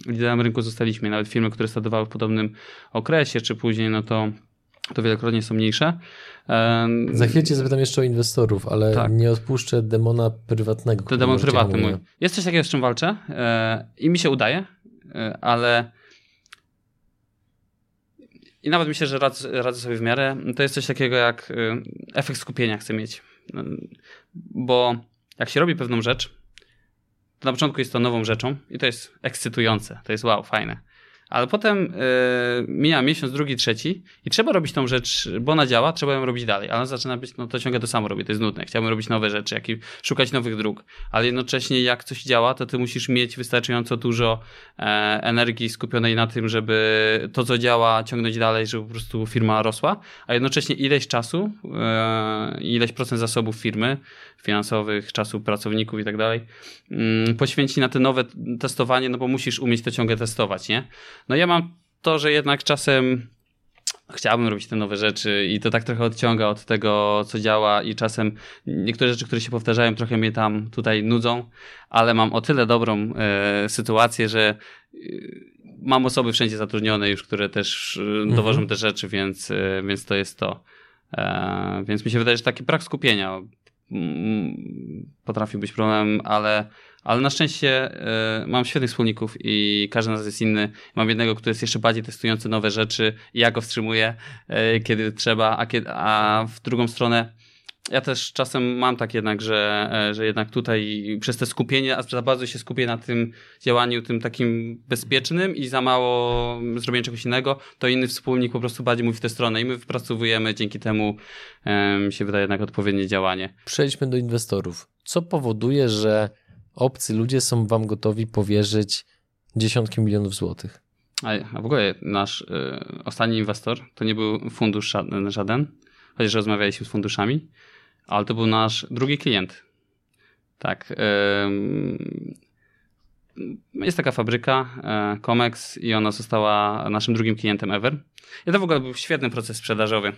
liderem rynku zostaliśmy. Nawet firmy, które startowały w podobnym okresie, czy później, no to to wielokrotnie są mniejsze. Za chwilę cię zapytam jeszcze o inwestorów, ale tak. nie odpuszczę demona prywatnego. To demon prywatny mój. Jest coś takiego, z czym walczę e, i mi się udaje, e, ale i nawet myślę, że radzę, radzę sobie w miarę. To jest coś takiego jak e, efekt skupienia chcę mieć. Bo jak się robi pewną rzecz, to na początku jest to nową rzeczą i to jest ekscytujące, to jest wow, fajne ale potem yy, mija miesiąc, drugi, trzeci i trzeba robić tą rzecz, bo ona działa, trzeba ją robić dalej, ale zaczyna być, no to ciągle to samo robię, to jest nudne, chciałbym robić nowe rzeczy, jak i szukać nowych dróg, ale jednocześnie jak coś działa, to ty musisz mieć wystarczająco dużo e, energii skupionej na tym, żeby to, co działa, ciągnąć dalej, żeby po prostu firma rosła, a jednocześnie ileś czasu, e, ileś procent zasobów firmy, finansowych, czasu pracowników i tak dalej, mm, poświęci na te nowe testowanie, no bo musisz umieć to ciągle testować, nie? No ja mam to, że jednak czasem chciałbym robić te nowe rzeczy i to tak trochę odciąga od tego, co działa i czasem niektóre rzeczy, które się powtarzają, trochę mnie tam tutaj nudzą, ale mam o tyle dobrą e, sytuację, że e, mam osoby wszędzie zatrudnione już, które też e, mhm. dowożą te rzeczy, więc, e, więc to jest to. E, więc mi się wydaje, że taki brak skupienia mm, potrafi być problemem, ale ale na szczęście y, mam świetnych wspólników i każdy z nas jest inny. Mam jednego, który jest jeszcze bardziej testujący nowe rzeczy i ja go wstrzymuję, y, kiedy trzeba, a, kiedy, a w drugą stronę ja też czasem mam tak jednak, że, e, że jednak tutaj przez te skupienie, a za bardzo się skupię na tym działaniu tym takim bezpiecznym i za mało zrobienia czegoś innego, to inny wspólnik po prostu bardziej mówi w tę stronę i my wypracowujemy dzięki temu um, się wydaje jednak odpowiednie działanie. Przejdźmy do inwestorów. Co powoduje, że obcy ludzie są wam gotowi powierzyć dziesiątki milionów złotych. A, w ogóle nasz y, ostatni inwestor to nie był fundusz żaden, chociaż rozmawialiśmy z funduszami, ale to był nasz drugi klient. Tak. Y, jest taka fabryka, e, Comex, i ona została naszym drugim klientem ever. I to w ogóle był świetny proces sprzedażowy.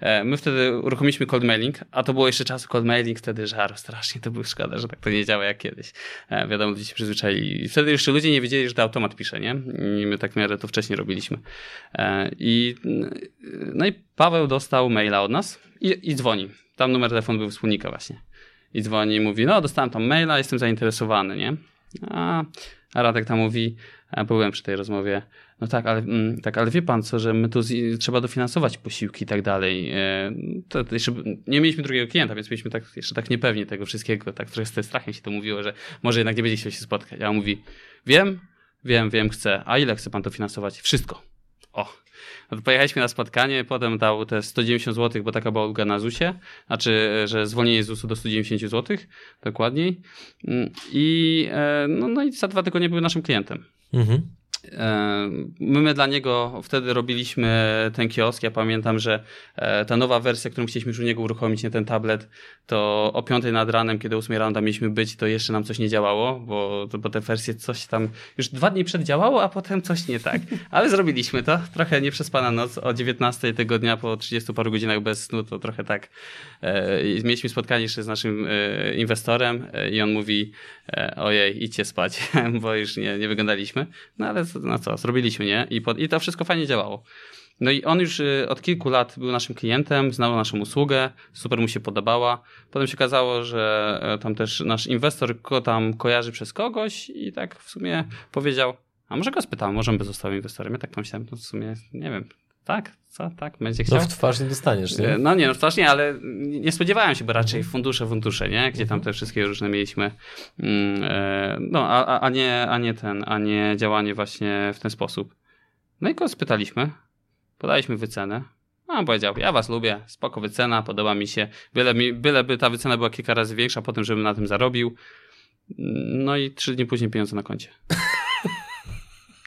E, my wtedy uruchomiliśmy cold mailing, a to było jeszcze czas cold mailing, wtedy żar strasznie, to było szkoda, że tak to nie działa jak kiedyś. E, wiadomo, ludzie się przyzwyczaili. Wtedy jeszcze ludzie nie wiedzieli, że to automat pisze, nie? I my tak w miarę to wcześniej robiliśmy. I, no i Paweł dostał maila od nas i, i dzwoni. Tam numer telefonu był wspólnika właśnie. I dzwoni i mówi, no dostałem tam maila, jestem zainteresowany, nie? A, a Radek tam mówi, byłem przy tej rozmowie, no tak, ale, mm, tak, ale wie pan co, że my tu z, trzeba dofinansować posiłki i tak dalej. E, to, to jeszcze nie mieliśmy drugiego klienta, więc byliśmy tak, jeszcze tak niepewni tego wszystkiego, tak trochę z strachem się to mówiło, że może jednak nie będzie chciał się spotkać. A on mówi, wiem, wiem, wiem, chcę. A ile chce pan to finansować? Wszystko. O, pojechaliśmy na spotkanie, potem dał te 190 zł, bo taka była ulga na ZUS-ie, znaczy, że zwolnienie z ZUS-u do 190 zł, dokładniej. Mm, I, e, no, no i za dwa tygodnie był naszym klientem. Mhm. E, my dla niego wtedy robiliśmy ten kiosk. Ja pamiętam, że e, ta nowa wersja, którą chcieliśmy już u niego uruchomić, nie ten tablet, to o 5 nad ranem, kiedy 8 rano tam mieliśmy być, to jeszcze nam coś nie działało, bo, bo te wersje coś tam już dwa dni przed działało, a potem coś nie tak. Ale zrobiliśmy to. Trochę nie przespana noc. O 19 tego dnia po 30 paru godzinach bez snu, to trochę tak. E, mieliśmy spotkanie jeszcze z naszym inwestorem i on mówi ojej, idźcie spać, bo już nie, nie wyglądaliśmy. No ale no co, zrobiliśmy, nie? I, pod, I to wszystko fajnie działało. No i on już y, od kilku lat był naszym klientem, znał naszą usługę, super mu się podobała. Potem się okazało, że e, tam też nasz inwestor go tam kojarzy przez kogoś i tak w sumie powiedział, a może go spytamy, może by został inwestorem. Ja tak pomyślałem, no w sumie, nie wiem, Tak, co, tak, będzie chciał. No w twarz nie dostaniesz, nie? No nie, no w twarz nie, ale nie spodziewałem się, bo raczej fundusze, fundusze, nie? Gdzie tam te wszystkie różne mieliśmy. Mm, e, no, a, a, nie, a nie ten, a nie działanie właśnie w ten sposób. No i go spytaliśmy, podaliśmy wycenę. A on powiedział, ja was lubię, spoko wycena, podoba mi się, byle, mi, byleby ta wycena była kilka razy większa, potem żebym na tym zarobił. No i trzy dni później pieniądze na koncie.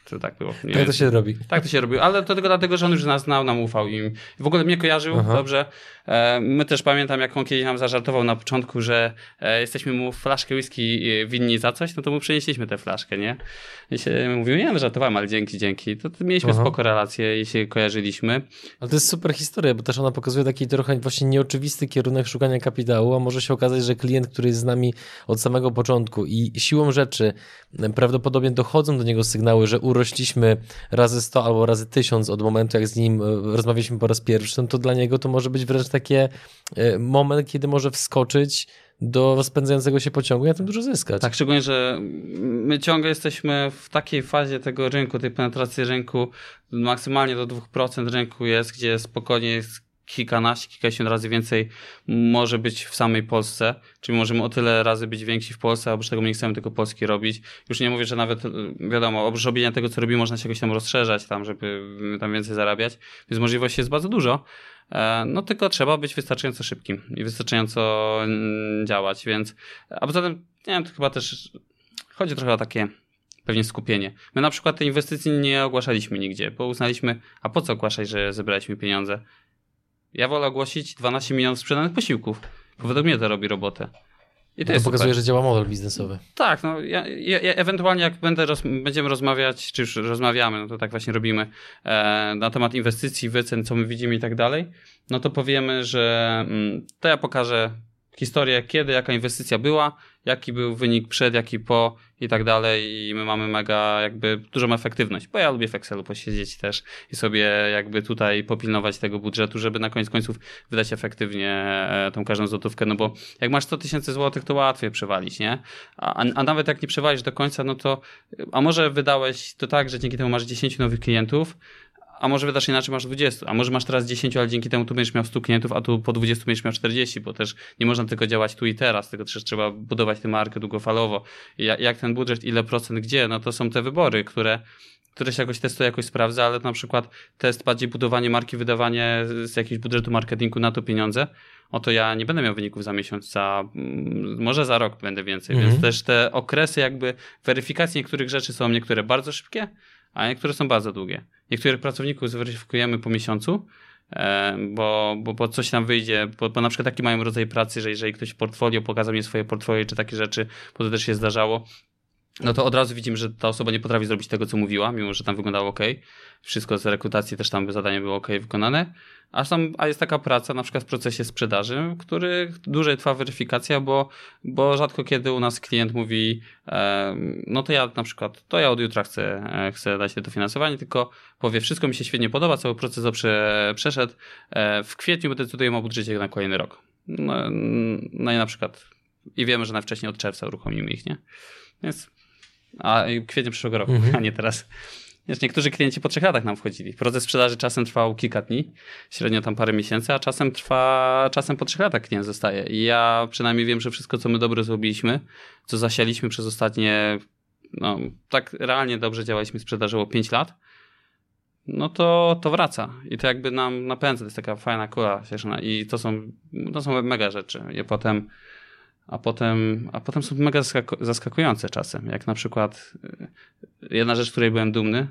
To tak było. Nie tak to się robi. Tak to się robi, ale to tylko dlatego, że on już nas znał, nam ufał i w ogóle mnie kojarzył Aha. dobrze. E, my też pamiętam, jak on kiedyś nam zażartował na początku, że e, jesteśmy mu flaszkę whisky e, winni za coś, no to mu przenieśliśmy tę flaszkę, nie? I się mówił, nie no, żartowałem, ale dzięki, dzięki. To, to mieliśmy Aha. spoko relacje i się kojarzyliśmy. Ale to jest super historia, bo też ona pokazuje taki trochę właśnie nieoczywisty kierunek szukania kapitału, a może się okazać, że klient, który jest z nami od samego początku i siłą rzeczy prawdopodobnie dochodzą do niego sygnały, że urośliśmy razy 100 albo razy 1000 od momentu, jak z nim rozmawialiśmy po raz pierwszy, no to dla niego to może być wręcz taki moment, kiedy może wskoczyć do rozpędzającego się pociągu i na tym dużo zyskać. Tak, szczególnie, że my ciągle jesteśmy w takiej fazie tego rynku, tej penetracji rynku, maksymalnie do 2% rynku jest, gdzie spokojnie jest kilkanaście, kilkadziesiąt razy więcej może być w samej Polsce, czyli możemy o tyle razy być więksi w Polsce, a oprócz tego my nie chcemy tylko Polski robić. Już nie mówię, że nawet, wiadomo, oprócz robienia tego, co robimy, można się jakoś tam rozszerzać tam, żeby tam więcej zarabiać, więc możliwości jest bardzo dużo, E, no tylko trzeba być wystarczająco szybkim i wystarczająco działać, więc a poza tym, nie wiem, to chyba też chodzi trochę o takie pewnie skupienie. My na przykład tej inwestycji nie ogłaszaliśmy nigdzie, bo uznaliśmy, a po co ogłaszać, że zebraliśmy pieniądze? Ja wolę ogłosić 12 milionów sprzedanych posiłków, bo według mnie to robi robotę. I to, to pokazuje, super. że działa model biznesowy. Tak, no ja, ja, ja ewentualnie jak będę roz, będziemy rozmawiać, czy już rozmawiamy, no to tak właśnie robimy e, na temat inwestycji, wycen, co my widzimy i tak dalej, no to powiemy, że mm, to ja pokażę historię, kiedy, jaka inwestycja była, jaki był wynik przed, jaki po i tak dalej i my mamy mega jakby dużą efektywność, bo ja lubię w Excelu posiedzieć też i sobie jakby tutaj popilnować tego budżetu, żeby na koniec końców wydać efektywnie e, tą każdą złotówkę, no bo jak masz 100 tysięcy złotych, to łatwiej przewalić, nie? A, a nawet jak nie przewalisz do końca, no to a może wydałeś to tak, że dzięki temu masz 10 nowych klientów, a może wydasz inaczej, masz 20, a może masz teraz 10, ale dzięki temu tu będziesz miał 100 klientów, a tu po 20 będziesz miał 40, bo też nie można tylko działać tu i teraz, tylko też trzeba budować tę markę długofalowo. Jak ten budżet, ile procent gdzie, no to są te wybory, które które się jakoś testuje, jakoś sprawdza, ale na przykład test bardziej budowanie marki, wydawanie z jakiegoś budżetu marketingu na to pieniądze, oto ja nie będę miał wyników za miesiąc, za, mm, może za rok będę więcej, mhm. więc też te okresy jakby weryfikacji niektórych rzeczy są niektóre bardzo szybkie, a niektóre są bardzo długie. Niektórych pracowników zweryfikujemy po miesiącu, e, bo, bo, bo coś tam wyjdzie, bo, bo na przykład taki mają rodzaj pracy, że jeżeli ktoś portfolio pokazał mi swoje portfolio czy takie rzeczy, bo to też się zdarzało, no to od razu widzimy, że ta osoba nie potrafi zrobić tego, co mówiła, mimo że tam wyglądało ok. Wszystko z rekrutacji też tam zadanie było ok wykonane. A, a jest taka praca na przykład w procesie sprzedaży, w których dłużej trwa weryfikacja, bo, bo rzadko kiedy u nas klient mówi, e, no to ja na przykład, to ja od jutra chcę, e, chcę dać to dofinansowanie, tylko powie, wszystko mi się świetnie podoba, cały proces dobrze przeszedł, e, w kwietniu decydujemy o budżecie na kolejny rok. No, no i na przykład, i wiemy, że najwcześniej od czerwca uruchomimy ich, nie? Więc, a kwietnie przyszłego roku, mhm. a nie teraz. Wiesz, niektórzy klienci po trzech latach nam wchodzili. Proces sprzedaży czasem trwał kilka dni, średnio tam parę miesięcy, a czasem trwa, czasem po trzech latach klient zostaje. I ja przynajmniej wiem, że wszystko, co my dobrze zrobiliśmy, co zasialiśmy przez ostatnie, no tak realnie dobrze działaliśmy, sprzedażyło pięć lat, no to, to wraca. I to jakby nam napędza, to jest taka fajna kula cieszona. I to są, to są mega rzeczy. I potem a potem, a potem są mega zaskakujące czasem. Jak na przykład y, jedna rzecz, której byłem dumny,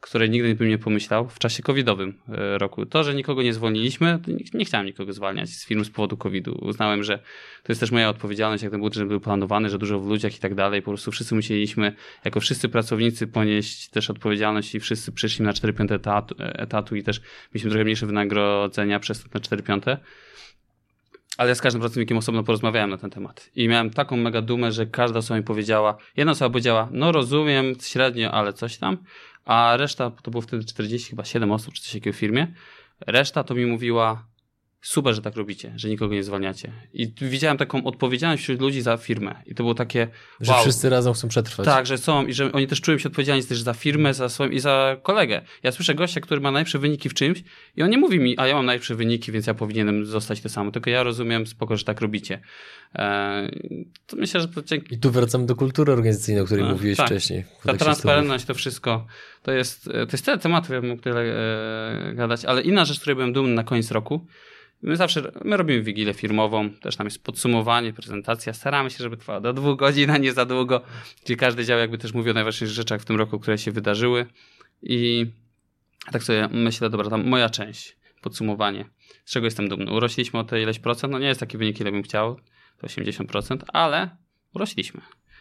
której nigdy bym nie pomyślał w czasie covidowym y, roku. To, że nikogo nie zwolniliśmy, nie, nie chciałem nikogo zwalniać z firm z powodu covidu. Uznałem, że to jest też moja odpowiedzialność, jak ten budżet był planowany, że dużo w ludziach i tak dalej. Po prostu wszyscy musieliśmy, jako wszyscy pracownicy, ponieść też odpowiedzialność i wszyscy przyszli na 4 5 etatu, etatu i też mieliśmy trochę mniejsze wynagrodzenia przez te 4 5 ale ja z każdym pracownikiem osobno porozmawiałem na ten temat. I miałem taką mega dumę, że każda osoba mi powiedziała, jedna osoba powiedziała, no rozumiem średnio, ale coś tam, a reszta, to było wtedy 40, chyba 7 osób czy coś takiego w firmie, reszta to mi mówiła, super, że tak robicie, że nikogo nie zwalniacie. I widziałem taką odpowiedzialność wśród ludzi za firmę. I to było takie. Że wow. wszyscy razem chcą przetrwać. Tak, że są i że oni też czują się odpowiedzialni też za firmę, za swoją i za kolegę. Ja słyszę gościa, który ma najlepsze wyniki w czymś i on nie mówi mi, a ja mam najlepsze wyniki, więc ja powinienem zostać to samo. Tylko ja rozumiem spoko, że tak robicie. Eee, to myślę, że to dzięki. I tu wracamy do kultury organizacyjnej, o której no, mówiłeś tak. wcześniej. Ta transparentność, to wszystko, to jest, to jest tyle tematów, ja bym mógł tyle e, gadać, ale inna rzecz, której byłem dumny na koniec roku, My zawsze, my robimy wigilę firmową, też tam jest podsumowanie, prezentacja. Staramy się, żeby trwała do dwóch godzin, a nie za długo, gdzie każdy dział jakby też mówi o najważniejszych rzeczach w tym roku, które się wydarzyły. I tak sobie myślę, dobra, tam moja część, podsumowanie, z czego jestem dumny. Urośliśmy o te ileś procent, no nie jest taki wynik, ile bym chciał, to 80%, ale urośliśmy.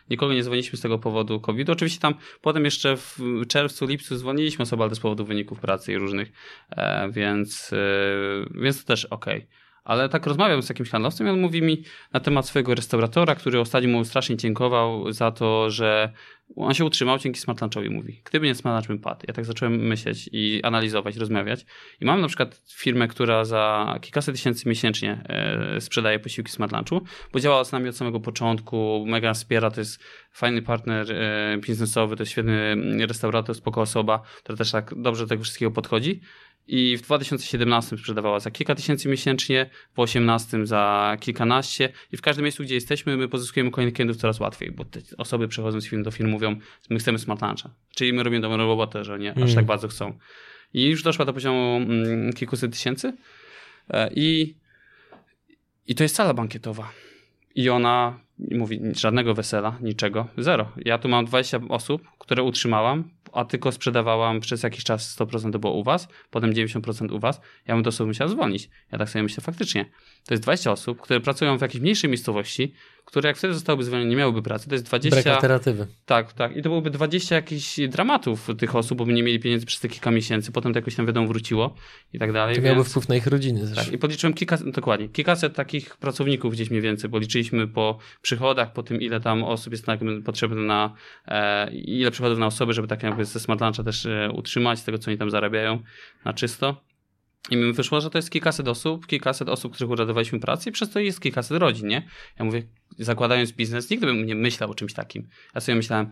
Nikogo nie zwolniliśmy z tego powodu COVID. Oczywiście tam potem jeszcze w czerwcu, lipcu zwolniliśmy osoby, ale z powodu wyników pracy i różnych, e, więc, e, więc to też ok. Ale tak rozmawiam z jakimś handlowcem i on mówi mi na temat swojego restauratora, który ostatnio mu strasznie dziękował za to, że on się utrzymał dzięki Smart Lunchowi, mówi. Gdyby nie Smart Lunch, bym padł. Ja tak zacząłem myśleć i analizować, rozmawiać. I mam na przykład firmę, która za kilkaset tysięcy miesięcznie e, sprzedaje posiłki Smart Lunchu, bo działała z nami od samego początku, mega wspiera, to jest fajny partner e, biznesowy, to jest świetny restaurator, spoko osoba, która też tak dobrze do tego wszystkiego podchodzi i w 2017 sprzedawała za kilka tysięcy miesięcznie, w 2018 za kilkanaście i w każdym miejscu, gdzie jesteśmy, my pozyskujemy kolejnych klientów coraz łatwiej, bo te osoby przechodząc z firmy do firmy mówią, my chcemy smart luncha, czyli my robimy dobrą robotę, że nie aż mm. tak bardzo chcą. I już doszła do poziomu mm, kilkuset tysięcy e, i, i to jest sala bankietowa. I ona mówi, żadnego wesela, niczego, zero. Ja tu mam 20 osób, które utrzymałam, a tylko sprzedawałam przez jakiś czas 100% to było u was, potem 90% u was, ja bym to sobie musiał zwolnić. Ja tak sobie myślę, faktycznie, to jest 20 osób, które pracują w jakiejś mniejszej miejscowości, które jak wtedy zostałyby zwolnione, nie miałyby pracy, to jest 20... Brak alternatywy. Tak, tak. I to byłoby 20 jakichś dramatów tych osób, bo by nie mieli pieniędzy przez te kilka miesięcy, potem to jakoś tam wiadomo wróciło i tak dalej. To miałoby więc... wpływ na ich rodziny też. Tak, i podliczyłem kilka, dokładnie, kilkaset takich pracowników gdzieś mniej więcej, bo liczyliśmy po przychodach, po tym ile tam osób jest tak potrzebne na, e, ile przychodów na osoby, żeby tak jakby ze Smart Luncha też e, utrzymać, z tego co oni tam zarabiają na czysto. I mi wyszło, że to jest kilkaset osób, kilkaset osób, których uratowaliśmy pracę i przez to jest kilkaset rodzin, nie? Ja mówię, zakładając biznes, nigdy bym nie myślał o czymś takim. Ja sobie myślałem,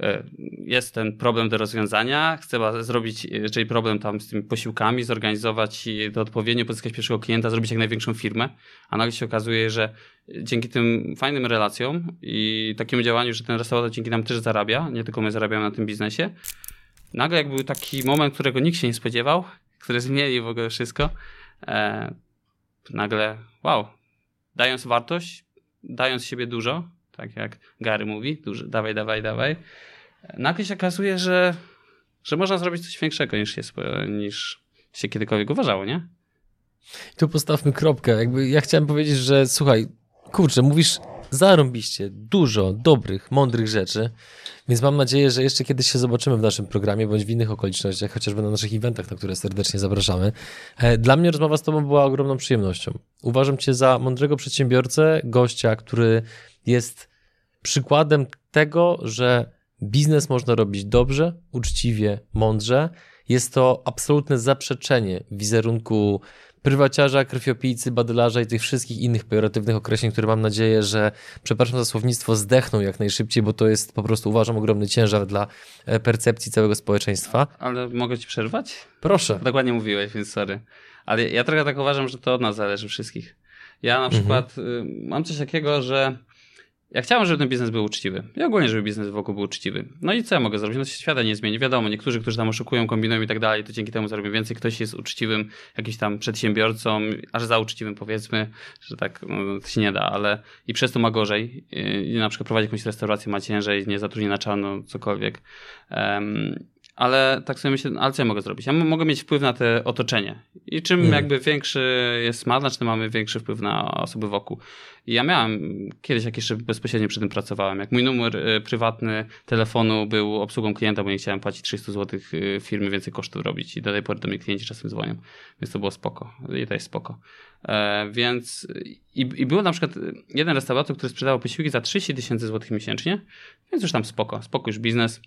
e, jest ten problem do rozwiązania, chcę zrobić, czyli problem tam z tymi posiłkami, zorganizować to odpowiednio, pozyskać pierwszego klienta, zrobić jak największą firmę, a nagle się okazuje, że dzięki tym fajnym relacjom i takiemu działaniu, że ten restaurator dzięki nam też zarabia, nie tylko my zarabiamy na tym biznesie, nagle jak był taki moment, którego nikt się nie spodziewał, który zmienił w ogóle wszystko, e, nagle wow, dając wartość, dając siebie dużo, tak jak Gary mówi, dużo, dawaj, dawaj, dawaj, nagle się okazuje, że, że można zrobić coś większego niż się, niż się kiedykolwiek uważało, nie? Tu postawmy kropkę. Jakby ja chciałem powiedzieć, że słuchaj, kurczę, mówisz zarąbiście dużo dobrych, mądrych rzeczy, więc mam nadzieję, że jeszcze kiedyś się zobaczymy w naszym programie, bądź w innych okolicznościach, chociażby na naszych eventach, na które serdecznie zapraszamy. E, dla mnie rozmowa z Tobą była ogromną przyjemnością. Uważam Cię za mądrego przedsiębiorcę, gościa, który jest przykładem tego, że biznes można robić dobrze, uczciwie, mądrze. Jest to absolutne zaprzeczenie wizerunku prywaciarza, krwiopijcy, badylarza i tych wszystkich innych pejoratywnych określeń, które mam nadzieję, że, przepraszam za słownictwo, zdechną jak najszybciej, bo to jest po prostu, uważam, ogromny ciężar dla e, percepcji całego społeczeństwa. Ale mogę ci przerwać? Proszę. Dokładnie mówiłeś, więc sorry. Ale ja trochę tak uważam, że to od nas zależy wszystkich. Ja na mhm. przykład mhm. mam coś takiego, że ja chciałem, żeby ten biznes był uczciwy. I ogólnie, żeby biznes wokół był uczciwy. No i co ja mogę zrobić? No się świata nie zmieni. Wiadomo, niektórzy, którzy tam oszukują, kombinują i tak dalej, to dzięki temu zarobią więcej. Ktoś jest uczciwym jakimś tam przedsiębiorcą, aż za uczciwym powiedzmy, że tak no, to się nie da, ale i przez to ma gorzej. I na przykład prowadzi jakąś restaurację, ma ciężej, nie zatrudni na czarno, cokolwiek. Um, ale tak sobie myślę, ale co ja mogę zrobić? Ja mogę mieć wpływ na te otoczenie. I czym mm. jakby większy jest smart, tym mamy większy wpływ na osoby wokół. I ja miałem kiedyś, jak jeszcze bezpośrednio przy tym pracowałem, jak mój numer y, prywatny telefonu był obsługą klienta, bo nie chciałem płacić 300 zł y, firmy więcej kosztów robić i do tej pory do mnie klienci czasem dzwonią. Więc to było spoko. I to jest spoko. E, więc i, i był na przykład jeden restaurator, który sprzedawał posiłki za 30 tysięcy złotych miesięcznie, więc już tam spoko. Spoko już biznes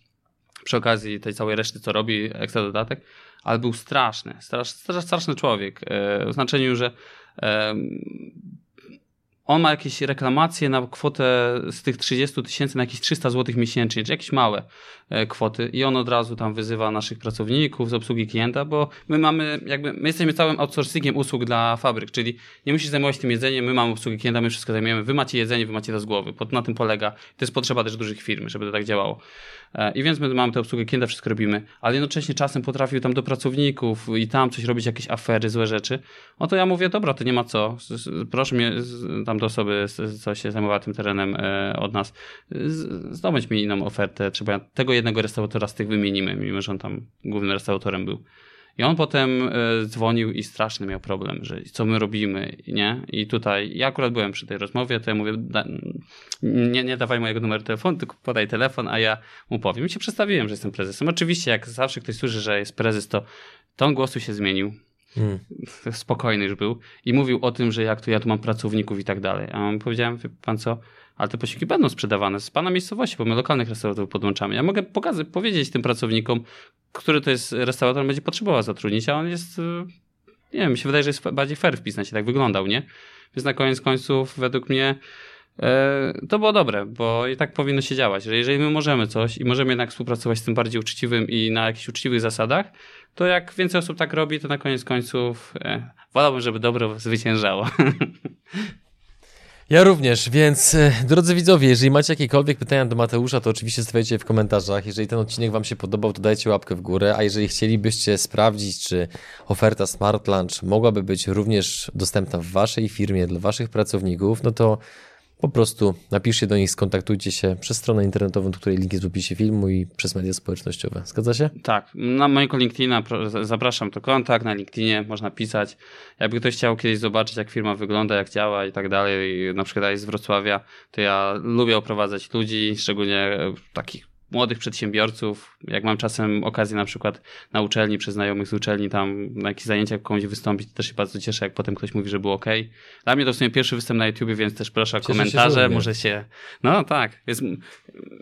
przy okazji tej całej reszty, co robi, ekstra dodatek, ale był straszny, strasz, strasz, straszny człowiek, e, w znaczeniu, że on ma jakieś reklamacje na kwotę z tych 30 tysięcy na jakieś 300 zł miesięcznie, czy jakieś małe e, kwoty i on od razu tam wyzywa naszych pracowników z obsługi klienta, bo my mamy jakby, my jesteśmy całym outsourcingiem usług dla fabryk, czyli nie musisz zajmować tym jedzeniem, my mamy obsługę klienta, my wszystko zajmujemy, wy macie jedzenie, wy macie to z głowy, na tym polega, to jest potrzeba też dużych firm, żeby to tak działało. E, I więc my mamy tę obsługę klienta, wszystko robimy, ale jednocześnie czasem potrafił tam do pracowników i tam coś robić, jakieś afery, złe rzeczy. No to ja mówię, dobra, to nie ma co. Proszę mnie, tam do osoby, co się zajmowała tym terenem e, od nas, zdobądź mi inną ofertę, trzeba tego jednego restauratora z tych wymienimy, mimo że on tam głównym restauratorem był. I on potem e, dzwonił i straszny miał problem, że co my robimy, nie? I tutaj, ja akurat byłem przy tej rozmowie, to ja mówię, da, nie, nie dawaj mojego numeru telefonu, tylko podaj telefon, a ja mu powiem. I się przedstawiłem, że jestem prezesem. Oczywiście, jak zawsze ktoś słyszy, że jest prezes, to ton głosu się zmienił. Hmm. Spokojny już był. I mówił o tym, że jak tu ja tu mam pracowników i tak dalej. A on powiedziałem, wie pan co, ale te posiłki będą sprzedawane z pana miejscowości, bo my lokalnych restauratorów podłączamy. Ja mogę pokazać, powiedzieć tym pracownikom, który to jest restaurator, będzie potrzebował zatrudnić, a on jest, y, nie wiem, mi się wydaje, że jest bardziej fair w biznesie, tak wyglądał, nie? Więc na koniec końców, według mnie, to było dobre, bo i tak powinno się działać, że jeżeli my możemy coś i możemy jednak współpracować z tym bardziej uczciwym i na jakichś uczciwych zasadach, to jak więcej osób tak robi, to na koniec końców e, wolałbym, żeby dobro zwyciężało. Ja również, więc e, drodzy widzowie, jeżeli macie jakiekolwiek pytania do Mateusza, to oczywiście stawiajcie je w komentarzach. Jeżeli ten odcinek Wam się podobał, to dajcie łapkę w górę, a jeżeli chcielibyście sprawdzić, czy oferta Smart Lunch mogłaby być również dostępna w Waszej firmie dla Waszych pracowników, no to po prostu napiszcie do nich, skontaktujcie się przez stronę internetową, do której link jest w opisie filmu i przez media społecznościowe. Zgadza się? Tak. Na mojego LinkedIna zapraszam do kontakt, na LinkedInie można pisać. Jakby ktoś chciał kiedyś zobaczyć, jak firma wygląda, jak działa i tak dalej, na przykład jest z Wrocławia, to ja lubię oprowadzać ludzi, szczególnie takich młodych przedsiębiorców, jak mam czasem okazję na przykład na uczelni, przez znajomych z uczelni tam na jakichś zajęciach komuś wystąpić, to też się bardzo cieszę, jak potem ktoś mówi, że było ok. Dla mnie to w sumie pierwszy występ na YouTube, więc też proszę o cieszę komentarze, się, może się, no tak, więc,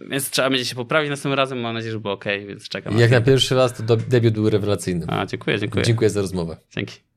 więc trzeba będzie się poprawić następnym razem, mam nadzieję, że było ok, więc czekam. Jak na, na pierwszy raz to debiut był rewelacyjny. A, dziękuję, dziękuję. Dziękuję za rozmowę. Dzięki.